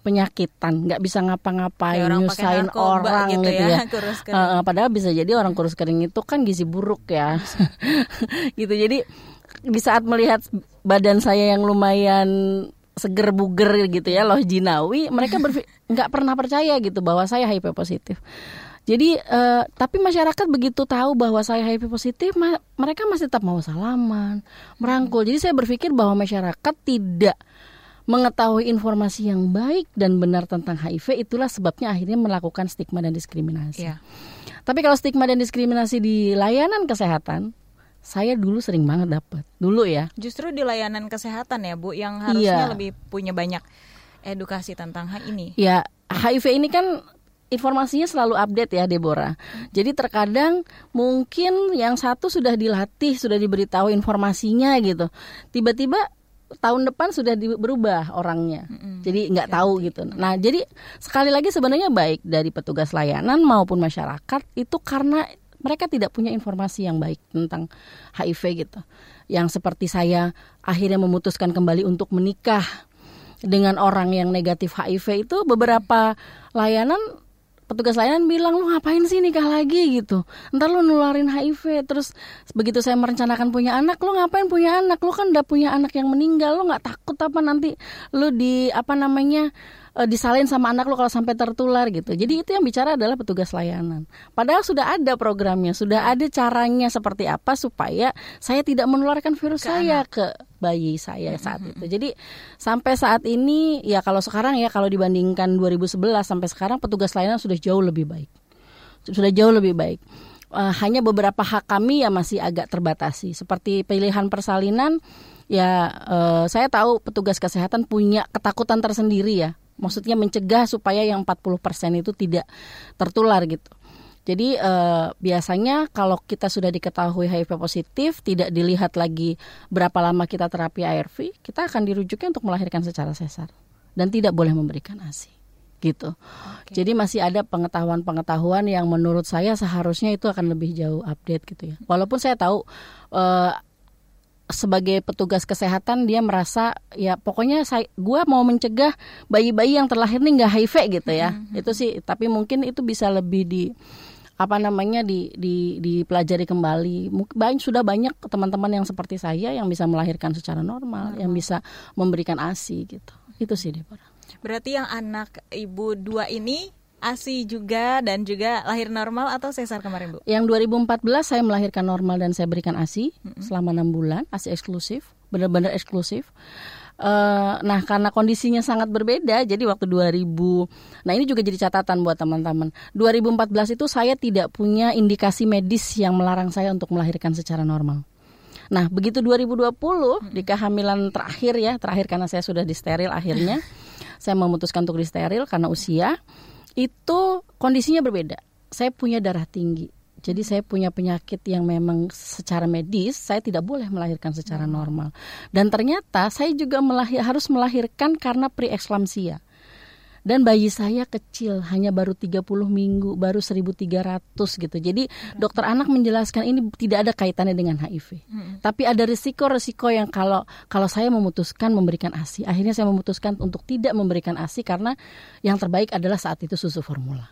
penyakitan, nggak bisa ngapa-ngapain, orang nyusahin orang gitu, gitu ya. ya. Uh, padahal bisa jadi orang kurus kering itu kan gizi buruk ya, gitu. Jadi di saat melihat badan saya yang lumayan seger buger gitu ya, loh jinawi, mereka nggak pernah percaya gitu bahwa saya HIV positif. Jadi uh, tapi masyarakat begitu tahu bahwa saya HIV positif, ma mereka masih tetap mau salaman, merangkul. Jadi saya berpikir bahwa masyarakat tidak mengetahui informasi yang baik dan benar tentang HIV itulah sebabnya akhirnya melakukan stigma dan diskriminasi. Yeah. Tapi kalau stigma dan diskriminasi di layanan kesehatan, saya dulu sering banget dapat. Dulu ya. Justru di layanan kesehatan ya, Bu, yang harusnya yeah. lebih punya banyak edukasi tentang hal ini. Ya, HIV ini kan informasinya selalu update ya Deborah. Jadi terkadang mungkin yang satu sudah dilatih, sudah diberitahu informasinya gitu. Tiba-tiba tahun depan sudah berubah orangnya, mm-hmm. jadi nggak tahu gitu. Nah, jadi sekali lagi sebenarnya baik dari petugas layanan maupun masyarakat itu karena mereka tidak punya informasi yang baik tentang HIV gitu. Yang seperti saya akhirnya memutuskan kembali untuk menikah dengan orang yang negatif HIV itu beberapa layanan petugas layanan bilang lu ngapain sih nikah lagi gitu ntar lu nularin HIV terus begitu saya merencanakan punya anak lu ngapain punya anak lu kan udah punya anak yang meninggal lu nggak takut apa nanti lu di apa namanya uh, disalin sama anak lo kalau sampai tertular gitu. Jadi itu yang bicara adalah petugas layanan. Padahal sudah ada programnya, sudah ada caranya seperti apa supaya saya tidak menularkan virus ke saya anak. ke bayi saya saat itu. Jadi sampai saat ini ya kalau sekarang ya kalau dibandingkan 2011 sampai sekarang petugas layanan sudah jauh lebih baik. Sudah jauh lebih baik. Uh, hanya beberapa hak kami ya masih agak terbatasi seperti pilihan persalinan ya uh, saya tahu petugas kesehatan punya ketakutan tersendiri ya maksudnya mencegah supaya yang 40% itu tidak tertular gitu. Jadi eh, biasanya kalau kita sudah diketahui HIV positif, tidak dilihat lagi berapa lama kita terapi ARV, kita akan dirujuknya untuk melahirkan secara sesar dan tidak boleh memberikan ASI gitu. Okay. Jadi masih ada pengetahuan-pengetahuan yang menurut saya seharusnya itu akan lebih jauh update gitu ya. Walaupun saya tahu eh, sebagai petugas kesehatan dia merasa ya pokoknya saya gua mau mencegah bayi-bayi yang terlahir nih nggak HIV gitu ya mm -hmm. itu sih tapi mungkin itu bisa lebih di apa namanya di, di dipelajari kembali banyak sudah banyak teman-teman yang seperti saya yang bisa melahirkan secara normal hmm. yang bisa memberikan asi gitu itu sih Deborah berarti yang anak ibu dua ini ASI juga dan juga lahir normal atau sesar kemarin Bu? Yang 2014 saya melahirkan normal dan saya berikan ASI mm -hmm. selama enam bulan, ASI eksklusif, benar-benar eksklusif. Uh, nah karena kondisinya sangat berbeda, jadi waktu 2000, nah ini juga jadi catatan buat teman-teman. 2014 itu saya tidak punya indikasi medis yang melarang saya untuk melahirkan secara normal. Nah, begitu 2020 di kehamilan terakhir ya, terakhir karena saya sudah disteril akhirnya, saya memutuskan untuk disteril karena usia itu kondisinya berbeda. Saya punya darah tinggi. Jadi saya punya penyakit yang memang secara medis saya tidak boleh melahirkan secara hmm. normal. Dan ternyata saya juga melahir, harus melahirkan karena preeklamsia dan bayi saya kecil hanya baru 30 minggu baru 1300 gitu. Jadi dokter anak menjelaskan ini tidak ada kaitannya dengan HIV hmm. tapi ada risiko-risiko yang kalau kalau saya memutuskan memberikan ASI akhirnya saya memutuskan untuk tidak memberikan ASI karena yang terbaik adalah saat itu susu formula.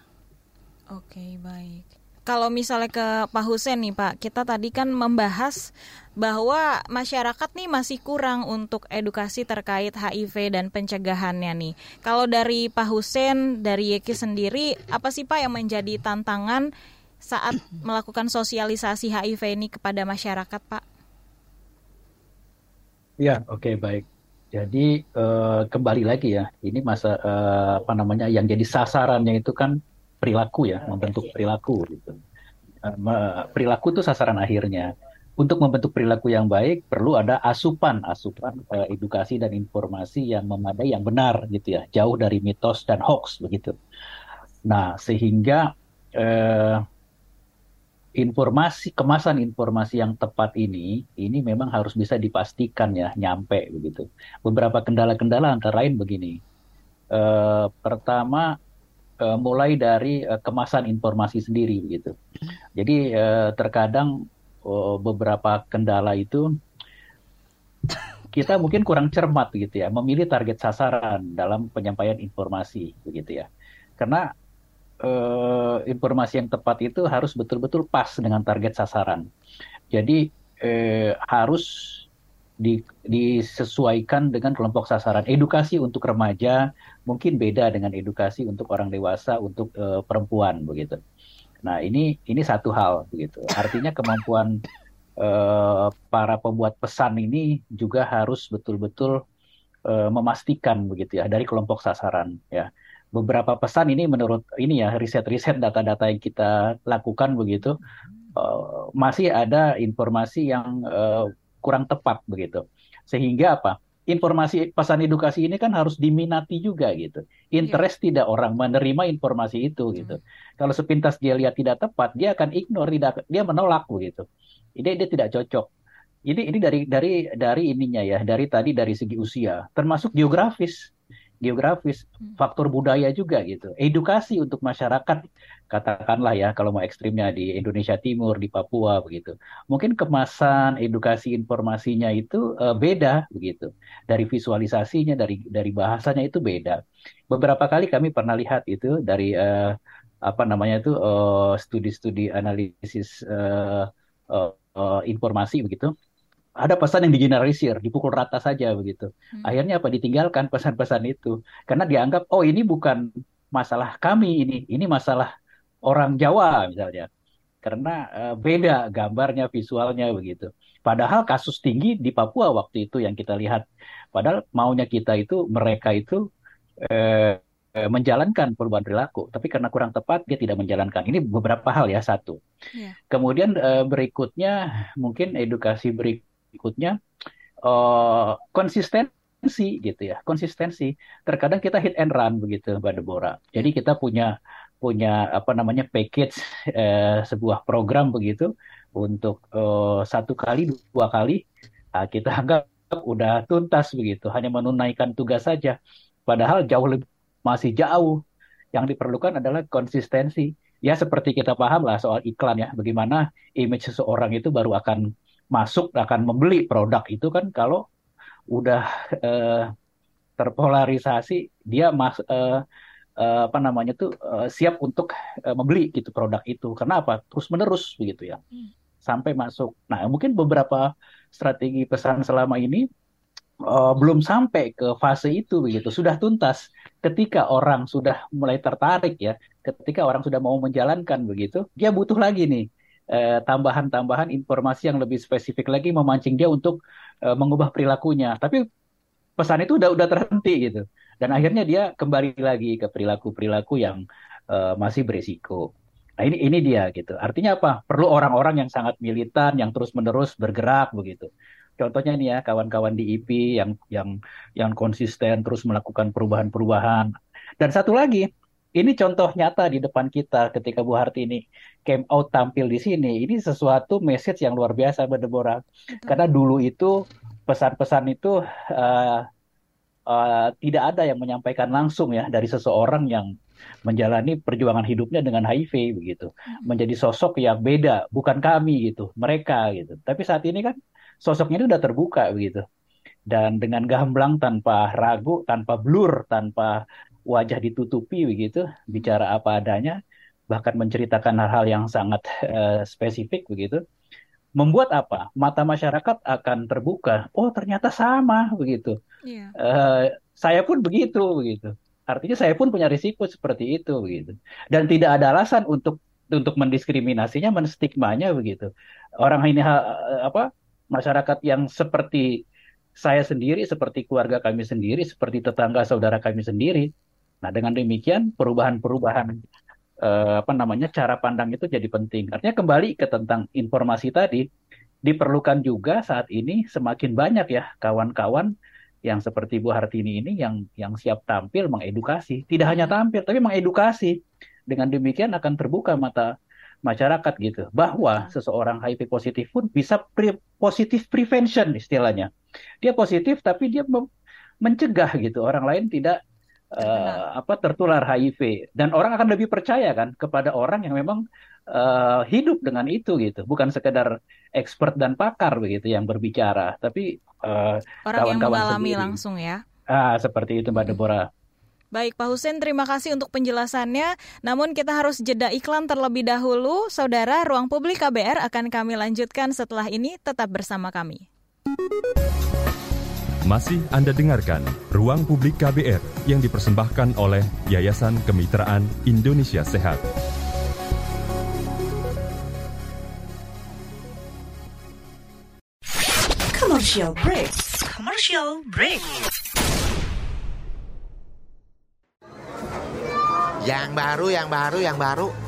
Oke okay, baik kalau misalnya ke Pak Husen nih Pak, kita tadi kan membahas bahwa masyarakat nih masih kurang untuk edukasi terkait HIV dan pencegahannya nih. Kalau dari Pak Husen, dari Yeki sendiri, apa sih Pak yang menjadi tantangan saat melakukan sosialisasi HIV ini kepada masyarakat Pak? Ya, oke okay, baik. Jadi uh, kembali lagi ya, ini masa uh, apa namanya yang jadi sasarannya itu kan perilaku ya, membentuk perilaku gitu. Uh, perilaku itu sasaran akhirnya. Untuk membentuk perilaku yang baik perlu ada asupan asupan eh, edukasi dan informasi yang memadai yang benar gitu ya. Jauh dari mitos dan hoax begitu. Nah sehingga eh, informasi kemasan informasi yang tepat ini ini memang harus bisa dipastikan ya nyampe begitu. Beberapa kendala-kendala antara lain begini. Eh, pertama eh, mulai dari eh, kemasan informasi sendiri begitu jadi eh, terkadang Oh, beberapa kendala itu kita mungkin kurang cermat gitu ya, memilih target sasaran dalam penyampaian informasi begitu ya. Karena informasi yang tepat itu harus betul-betul pas dengan target sasaran. Jadi harus di, disesuaikan dengan kelompok sasaran. Edukasi untuk remaja mungkin beda dengan edukasi untuk orang dewasa, untuk eh, perempuan begitu. Nah, ini ini satu hal begitu. Artinya kemampuan uh, para pembuat pesan ini juga harus betul-betul uh, memastikan begitu ya dari kelompok sasaran ya. Beberapa pesan ini menurut ini ya riset-riset data-data yang kita lakukan begitu uh, masih ada informasi yang uh, kurang tepat begitu. Sehingga apa? informasi pesan edukasi ini kan harus diminati juga gitu. Interest yeah. tidak orang menerima informasi itu gitu. Hmm. Kalau sepintas dia lihat tidak tepat, dia akan ignore, tidak dia menolak begitu. Ini dia tidak cocok. Ini ini dari dari dari ininya ya, dari tadi dari segi usia, termasuk geografis geografis, hmm. faktor budaya juga gitu. Edukasi untuk masyarakat, katakanlah ya kalau mau ekstrimnya di Indonesia Timur, di Papua begitu. Mungkin kemasan edukasi informasinya itu uh, beda begitu. Dari visualisasinya, dari dari bahasanya itu beda. Beberapa kali kami pernah lihat itu dari uh, apa namanya itu uh, studi-studi analisis uh, uh, uh, informasi begitu ada pesan yang digeneralisir, dipukul rata saja begitu. Hmm. Akhirnya apa ditinggalkan pesan-pesan itu karena dianggap oh ini bukan masalah kami ini, ini masalah orang Jawa misalnya. Karena uh, beda gambarnya, visualnya begitu. Padahal kasus tinggi di Papua waktu itu yang kita lihat. Padahal maunya kita itu mereka itu eh, menjalankan perubahan perilaku, tapi karena kurang tepat dia tidak menjalankan. Ini beberapa hal ya satu. Yeah. Kemudian eh, berikutnya mungkin edukasi berik berikutnya uh, konsistensi gitu ya konsistensi. Terkadang kita hit and run begitu mbak Deborah. Jadi kita punya punya apa namanya package uh, sebuah program begitu untuk uh, satu kali dua kali uh, kita anggap udah tuntas begitu hanya menunaikan tugas saja. Padahal jauh lebih masih jauh. Yang diperlukan adalah konsistensi. Ya seperti kita paham lah soal iklan ya bagaimana image seseorang itu baru akan masuk akan membeli produk itu kan kalau udah uh, terpolarisasi dia mas uh, uh, apa namanya tuh uh, siap untuk uh, membeli gitu produk itu. Karena apa? Terus menerus begitu ya. Hmm. sampai masuk. Nah mungkin beberapa strategi pesan selama ini uh, belum sampai ke fase itu begitu. Sudah tuntas. Ketika orang sudah mulai tertarik ya ketika orang sudah mau menjalankan begitu dia butuh lagi nih. Eh, tambahan-tambahan informasi yang lebih spesifik lagi memancing dia untuk uh, mengubah perilakunya. Tapi pesan itu udah udah terhenti gitu. Dan akhirnya dia kembali lagi ke perilaku-perilaku yang uh, masih berisiko. Nah ini ini dia gitu. Artinya apa? Perlu orang-orang yang sangat militan, yang terus-menerus bergerak begitu. Contohnya nih ya kawan-kawan di IP yang yang yang konsisten terus melakukan perubahan-perubahan. Dan satu lagi, ini contoh nyata di depan kita ketika Bu Harti ini came out tampil di sini. Ini sesuatu message yang luar biasa Mbak Deborah. Karena dulu itu pesan-pesan itu uh, uh, tidak ada yang menyampaikan langsung ya dari seseorang yang menjalani perjuangan hidupnya dengan HIV begitu. Menjadi sosok yang beda, bukan kami gitu, mereka gitu. Tapi saat ini kan sosoknya itu udah terbuka begitu. Dan dengan gamblang tanpa ragu, tanpa blur, tanpa wajah ditutupi begitu, bicara apa adanya, bahkan menceritakan hal-hal yang sangat uh, spesifik begitu, membuat apa? Mata masyarakat akan terbuka. Oh ternyata sama begitu. Yeah. Iya. Uh, saya pun begitu begitu. Artinya saya pun punya risiko seperti itu begitu. Dan tidak ada alasan untuk untuk mendiskriminasinya, menstigmanya begitu. Orang ini apa masyarakat yang seperti saya sendiri, seperti keluarga kami sendiri, seperti tetangga saudara kami sendiri. Nah, dengan demikian perubahan-perubahan eh, apa namanya cara pandang itu jadi penting. Artinya kembali ke tentang informasi tadi, diperlukan juga saat ini semakin banyak ya kawan-kawan yang seperti Bu Hartini ini yang yang siap tampil mengedukasi, tidak hanya tampil tapi mengedukasi. Dengan demikian akan terbuka mata masyarakat gitu bahwa seseorang HIV positif pun bisa pre positif prevention istilahnya. Dia positif tapi dia mencegah gitu orang lain tidak uh, apa tertular HIV dan orang akan lebih percaya kan kepada orang yang memang uh, hidup dengan itu gitu bukan sekedar expert dan pakar begitu yang berbicara tapi uh, orang kawan -kawan yang mengalami sendiri. langsung ya ah seperti itu mbak Deborah Baik Pak Husen, terima kasih untuk penjelasannya. Namun kita harus jeda iklan terlebih dahulu. Saudara, Ruang Publik KBR akan kami lanjutkan setelah ini. Tetap bersama kami. Masih Anda dengarkan Ruang Publik KBR yang dipersembahkan oleh Yayasan Kemitraan Indonesia Sehat. Commercial break. Commercial break. Yang baru, yang baru, yang baru.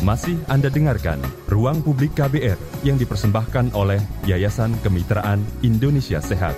Masih Anda dengarkan Ruang Publik KBR yang dipersembahkan oleh Yayasan Kemitraan Indonesia Sehat.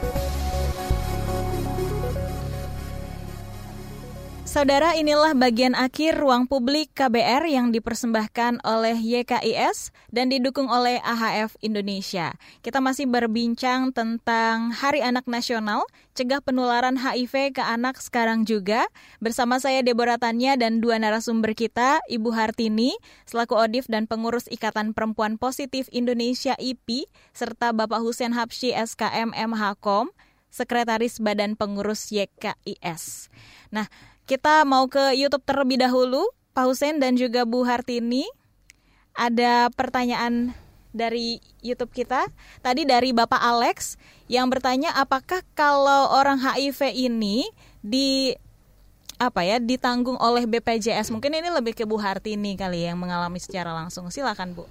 Saudara, inilah bagian akhir ruang publik KBR yang dipersembahkan oleh YKIS dan didukung oleh AHF Indonesia. Kita masih berbincang tentang Hari Anak Nasional, cegah penularan HIV ke anak sekarang juga. Bersama saya Deborah Tanya dan dua narasumber kita, Ibu Hartini, selaku ODIF dan pengurus Ikatan Perempuan Positif Indonesia IPI, serta Bapak Husen Habsyi SKM MHKOM, Sekretaris Badan Pengurus YKIS. Nah, kita mau ke YouTube terlebih dahulu, Pak Husen dan juga Bu Hartini. Ada pertanyaan dari YouTube kita. Tadi dari Bapak Alex yang bertanya apakah kalau orang HIV ini di apa ya ditanggung oleh BPJS? Mungkin ini lebih ke Bu Hartini kali yang mengalami secara langsung. Silakan Bu.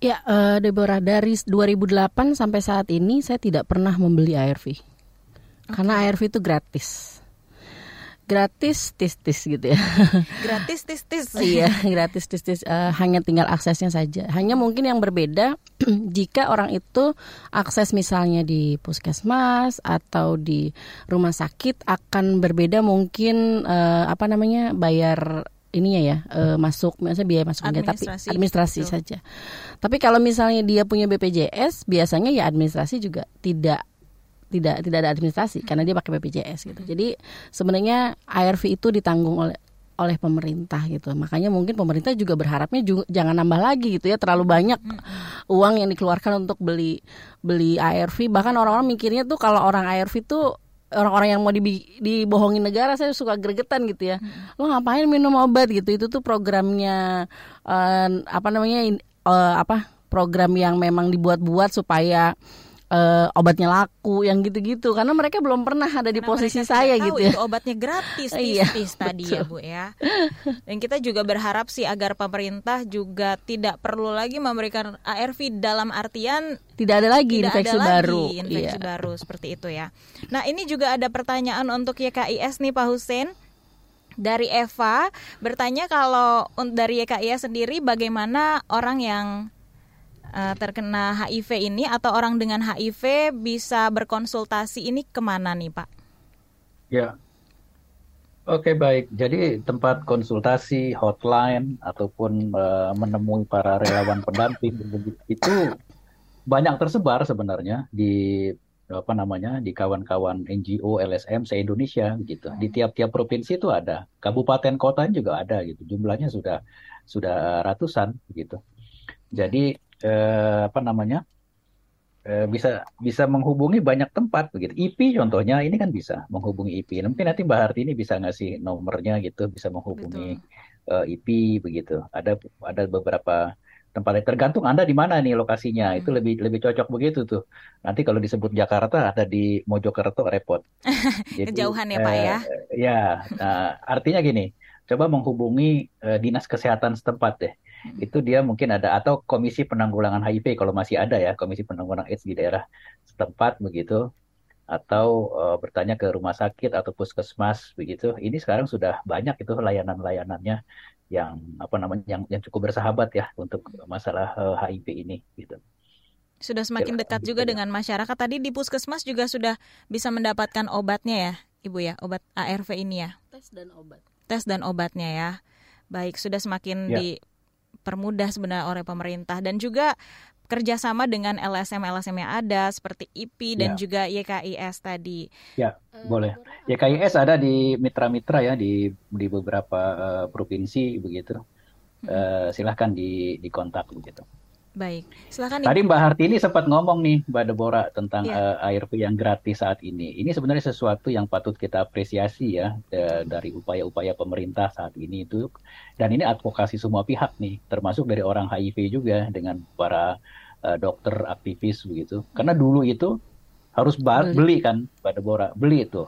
Ya, uh, Deborah dari 2008 sampai saat ini saya tidak pernah membeli ARV. Okay. Karena ARV itu gratis gratis tis-tis gitu ya. Gratis tis-tis. iya, gratis tis-tis uh, hanya tinggal aksesnya saja. Hanya mungkin yang berbeda jika orang itu akses misalnya di puskesmas atau di rumah sakit akan berbeda mungkin uh, apa namanya bayar ininya ya uh, masuk misalnya biaya masuknya tapi administrasi Betul. saja. Tapi kalau misalnya dia punya BPJS biasanya ya administrasi juga tidak tidak tidak ada administrasi karena dia pakai BPJS gitu. Jadi sebenarnya ARV itu ditanggung oleh oleh pemerintah gitu. Makanya mungkin pemerintah juga berharapnya juga, jangan nambah lagi gitu ya terlalu banyak uang yang dikeluarkan untuk beli beli ARV. Bahkan orang-orang mikirnya tuh kalau orang ARV itu orang-orang yang mau dibohongin negara saya suka gregetan gitu ya. Lo ngapain minum obat gitu? Itu tuh programnya uh, apa namanya uh, apa program yang memang dibuat-buat supaya uh, obatnya laku yang gitu-gitu karena mereka belum pernah ada di posisi saya gitu ya. Itu obatnya gratis iya, tadi ya Bu ya. Dan kita juga berharap sih agar pemerintah juga tidak perlu lagi memberikan ARV dalam artian tidak ada lagi tidak infeksi ada baru. Lagi infeksi iya. baru seperti itu ya. Nah, ini juga ada pertanyaan untuk YKIS nih Pak Husin dari Eva bertanya kalau dari YKIS sendiri bagaimana orang yang uh, terkena HIV ini atau orang dengan HIV bisa berkonsultasi ini ke mana nih Pak? Ya, Oke baik, jadi tempat konsultasi, hotline ataupun uh, menemui para relawan pendamping itu banyak tersebar sebenarnya di apa namanya di kawan-kawan NGO LSM se Indonesia gitu. Di tiap-tiap provinsi itu ada, kabupaten kota juga ada gitu. Jumlahnya sudah sudah ratusan gitu. Jadi eh, apa namanya? Eh, bisa bisa menghubungi banyak tempat begitu. IP contohnya ini kan bisa menghubungi IP. Mungkin nanti Mbak Harti ini bisa ngasih nomornya gitu, bisa menghubungi uh, eh, IP begitu. Ada ada beberapa tempat tergantung Anda di mana nih lokasinya. Hmm. Itu lebih lebih cocok begitu tuh. Nanti kalau disebut Jakarta ada di Mojokerto repot. Jadi, Kejauhan ya Pak uh, ya. Ya, nah, artinya gini, coba menghubungi uh, dinas kesehatan setempat deh itu dia mungkin ada atau komisi penanggulangan HIV kalau masih ada ya komisi penanggulangan AIDS di daerah setempat begitu atau uh, bertanya ke rumah sakit atau puskesmas begitu. Ini sekarang sudah banyak itu layanan-layanannya yang apa namanya yang yang cukup bersahabat ya untuk masalah uh, eh, HIV ini gitu. Sudah semakin dekat juga dengan masyarakat. Tadi di puskesmas juga sudah bisa mendapatkan obatnya ya ibu ya obat ARV ini ya. Tes dan obat. Tes dan obatnya ya. Baik sudah semakin ya. di dipermudah sebenarnya oleh pemerintah dan juga kerjasama dengan LSM-LSM yang ada seperti IP dan ya. juga YKIS tadi. Ya, uh, boleh. YKIS ada di mitra-mitra ya di di beberapa uh, provinsi begitu. Uh, silahkan di dikontak begitu. Baik, silakan. Tadi Mbak Hartini sempat ngomong nih Mbak Debora tentang ya. uh, ARV yang gratis saat ini. Ini sebenarnya sesuatu yang patut kita apresiasi ya dari upaya-upaya pemerintah saat ini itu. Dan ini advokasi semua pihak nih, termasuk dari orang HIV juga dengan para uh, dokter aktivis begitu. Karena dulu itu harus beli, beli kan Mbak Debora, beli itu.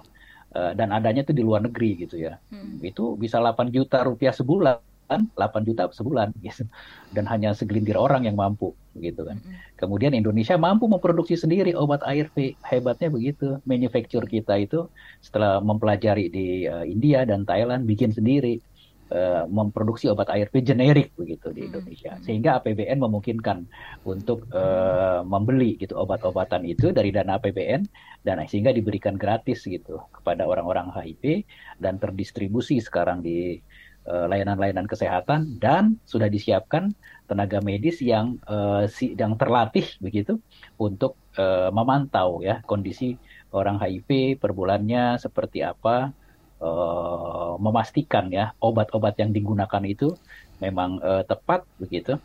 Uh, dan adanya itu di luar negeri gitu ya. Hmm. Itu bisa 8 juta rupiah sebulan 8 juta sebulan gitu. Dan hanya segelintir orang yang mampu gitu kan. Kemudian Indonesia mampu memproduksi sendiri obat ARV. Hebatnya begitu. Manufacture kita itu setelah mempelajari di uh, India dan Thailand bikin sendiri uh, memproduksi obat ARV generik begitu di Indonesia. Sehingga APBN memungkinkan untuk uh, membeli gitu obat-obatan itu dari dana APBN dan sehingga diberikan gratis gitu kepada orang-orang HIV dan terdistribusi sekarang di Eh, layanan-layanan kesehatan dan sudah disiapkan tenaga medis yang uh, si, yang terlatih begitu untuk uh, memantau ya kondisi orang HIV per bulannya seperti apa uh, memastikan ya obat-obat yang digunakan itu memang uh, tepat begitu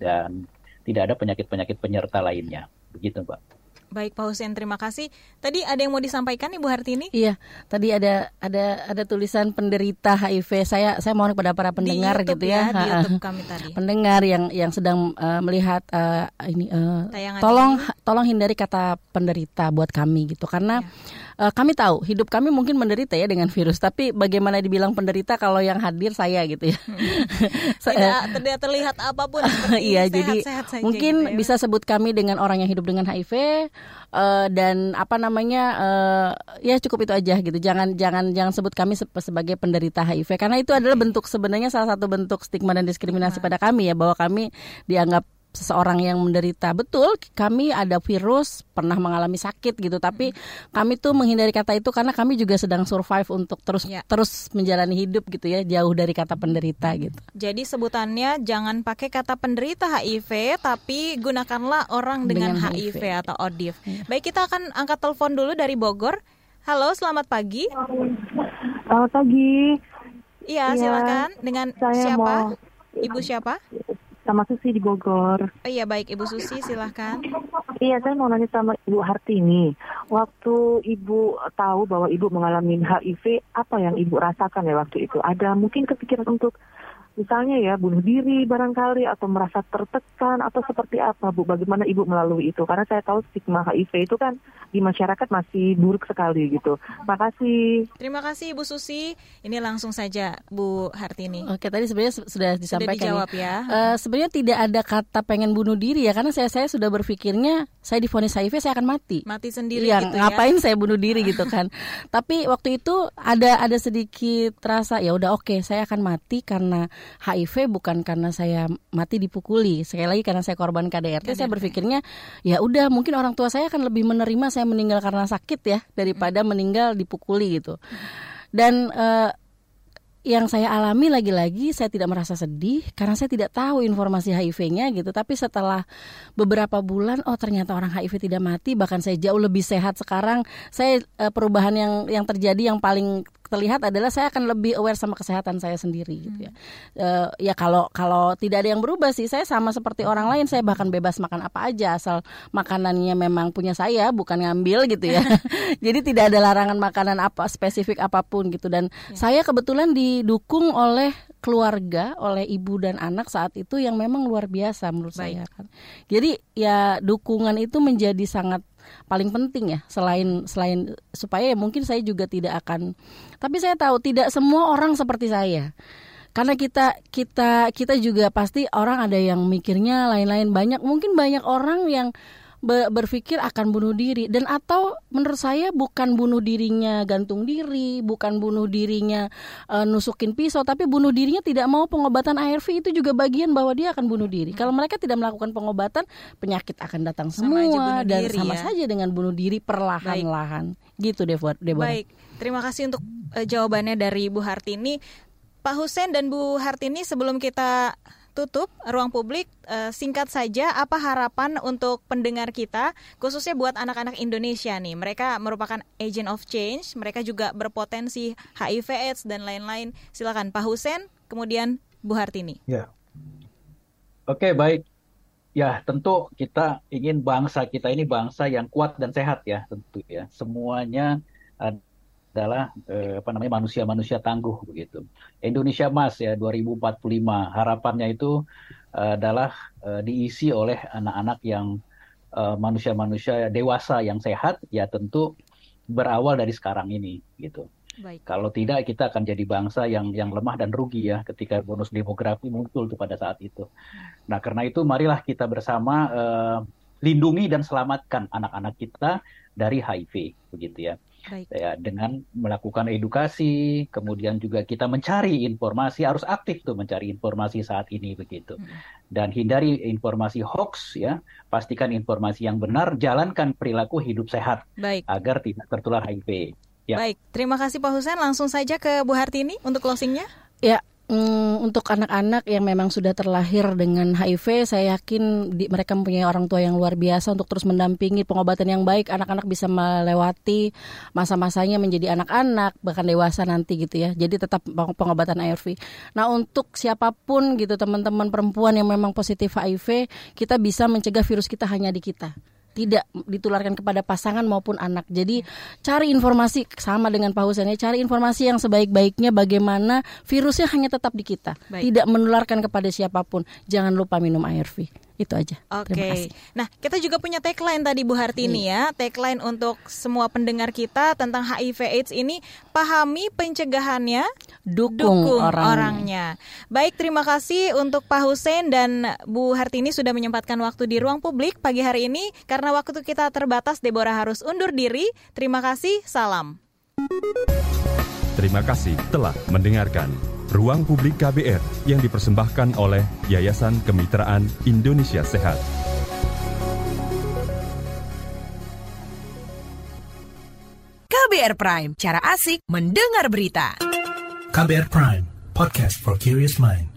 dan tidak ada penyakit-penyakit penyerta lainnya begitu Mbak. Baik Pak Hussein, terima kasih. Tadi ada yang mau disampaikan Ibu Hartini? Iya, tadi ada ada ada tulisan penderita HIV. Saya saya mohon kepada para pendengar di gitu ya, ya di YouTube kami tadi. Pendengar yang yang sedang uh, melihat uh, ini uh, tolong ini. tolong hindari kata penderita buat kami gitu karena ya uh, kami tahu hidup kami mungkin menderita ya dengan virus, tapi bagaimana dibilang penderita kalau yang hadir saya gitu ya. tidak, tidak terlihat apa pun. Iya, jadi sehat saja mungkin gitu ya. bisa sebut kami dengan orang yang hidup dengan HIV uh, eh, dan apa namanya uh, ya cukup itu aja gitu. Jangan jangan jangan sebut kami sebagai penderita HIV karena itu adalah bentuk sebenarnya salah satu bentuk stigma dan diskriminasi nah. pada kami ya bahwa kami dianggap seseorang yang menderita. Betul kami ada virus pernah mengalami sakit gitu tapi hmm. kami tuh menghindari kata itu karena kami juga sedang survive untuk terus ya. terus menjalani hidup gitu ya jauh dari kata penderita gitu. Jadi sebutannya jangan pakai kata penderita HIV tapi gunakanlah orang dengan, dengan HIV. HIV atau ODIF ya. baik kita akan angkat telepon dulu dari Bogor. Halo selamat pagi. Selamat pagi. Iya ya, silakan. Dengan siapa? mau... ibu siapa sama Susi di Bogor. Oh iya baik Ibu Susi silahkan. Iya saya mau nanya sama Ibu Hartini. Waktu Ibu tahu bahwa Ibu mengalami HIV, apa yang Ibu rasakan ya waktu itu? Ada mungkin kepikiran untuk misalnya ya bunuh diri barangkali atau merasa tertekan atau seperti apa Bu? Bagaimana Ibu melalui itu? Karena saya tahu stigma HIV itu kan di masyarakat masih buruk sekali gitu. Terima kasih. Terima kasih Ibu Susi. Ini langsung saja Bu Hartini. Oke, tadi sebenarnya sudah disampaikan. Sudah dijawab ya. ya. Uh, sebenarnya tidak ada kata pengen bunuh diri ya karena saya saya sudah berpikirnya saya difonis HIV saya akan mati. Mati sendiri yang gitu ya. ngapain saya bunuh diri gitu kan. Tapi waktu itu ada ada sedikit rasa ya udah oke, okay, saya akan mati karena HIV bukan karena saya mati dipukuli. Sekali lagi karena saya korban KDRT, KDRT. saya berpikirnya ya udah mungkin orang tua saya akan lebih menerima saya meninggal karena sakit ya daripada hmm. meninggal dipukuli gitu. Dan uh, yang saya alami lagi-lagi saya tidak merasa sedih karena saya tidak tahu informasi HIV-nya gitu. Tapi setelah beberapa bulan, oh ternyata orang HIV tidak mati, bahkan saya jauh lebih sehat sekarang. Saya uh, perubahan yang yang terjadi yang paling terlihat adalah saya akan lebih aware sama kesehatan saya sendiri gitu ya. Uh, ya kalau kalau tidak ada yang berubah sih saya sama seperti orang lain saya bahkan bebas makan apa aja asal makanannya memang punya saya bukan ngambil gitu ya. Jadi tidak ada larangan makanan apa spesifik apa pun gitu dan ya. saya kebetulan didukung oleh keluarga, oleh ibu dan anak saat itu yang memang luar biasa menurut Baik. saya kan. Jadi ya dukungan itu menjadi sangat paling penting ya selain selain supaya ya mungkin saya juga tidak akan tapi saya tahu tidak semua orang seperti saya. Karena kita kita kita juga pasti orang ada yang mikirnya lain-lain. Banyak mungkin banyak orang yang berpikir akan bunuh diri dan atau menurut saya bukan bunuh dirinya gantung diri, bukan bunuh dirinya uh, nusukin pisau, tapi bunuh dirinya tidak mau pengobatan ARV itu juga bagian bahwa dia akan bunuh diri. Kalau mereka tidak melakukan pengobatan, penyakit akan datang semua sama dan diri, sama ya? saja dengan bunuh diri perlahan-lahan. Gitu Deborah. Baik, terima kasih untuk uh, jawabannya dari Bu Hartini. Pak Husen dan Bu Hartini sebelum kita tutup ruang publik uh, singkat saja apa harapan untuk pendengar kita khususnya buat anak-anak Indonesia nih? Mereka merupakan agent of change mereka juga berpotensi HIV AIDS dan lain-lain. Silakan Pak Husen kemudian Bu Hartini. Ya. Oke baik. Ya tentu kita ingin bangsa kita ini bangsa yang kuat dan sehat ya tentu ya. Semuanya adalah eh, apa namanya manusia-manusia tangguh begitu. Indonesia Mas ya 2045 harapannya itu eh, adalah eh, diisi oleh anak-anak yang eh, manusia-manusia dewasa yang sehat ya tentu berawal dari sekarang ini gitu. Baik. Kalau tidak kita akan jadi bangsa yang yang lemah dan rugi ya ketika bonus demografi muncul tuh pada saat itu. Nah karena itu marilah kita bersama uh, lindungi dan selamatkan anak-anak kita dari HIV begitu ya. Baik. ya dengan melakukan edukasi kemudian juga kita mencari informasi harus aktif tuh mencari informasi saat ini begitu hmm. dan hindari informasi hoax ya pastikan informasi yang benar jalankan perilaku hidup sehat Baik. agar tidak tertular HIV ya. Baik terima kasih Pak Husen langsung saja ke Bu Hartini untuk closingnya ya Mm, untuk anak-anak yang memang sudah terlahir dengan HIV, saya yakin di, mereka mempunyai orang tua yang luar biasa untuk terus mendampingi pengobatan yang baik. Anak-anak bisa melewati masa-masanya menjadi anak-anak, bahkan dewasa nanti gitu ya. Jadi tetap pengobatan ARV. Nah untuk siapa pun gitu teman-teman perempuan yang memang positif HIV, kita bisa mencegah virus kita hanya di kita tidak ditularkan kepada pasangan maupun anak. Jadi cari informasi sama dengan Pak Husen ya, cari informasi yang sebaik-baiknya bagaimana virusnya hanya tetap di kita, Baik. tidak menularkan kepada siapa pun. Jangan lupa minum ARV. Itu aja. Oke. Okay. Nah, kita juga punya tagline tadi Bu Hartini iya. ya. Tagline untuk semua pendengar kita tentang HIV AIDS ini pahami pencegahannya, dukung, dukung orangnya. orangnya. Baik, terima kasih untuk Pak Hussein dan Bu Hartini sudah menyempatkan waktu di ruang publik pagi hari ini. Karena waktu kita terbatas, Deborah harus undur diri. Terima kasih, salam. Terima kasih telah mendengarkan. Ruang Publik KBR yang dipersembahkan oleh Yayasan Kemitraan Indonesia Sehat. KBR Prime, cara asik mendengar berita. KBR Prime, podcast for curious mind.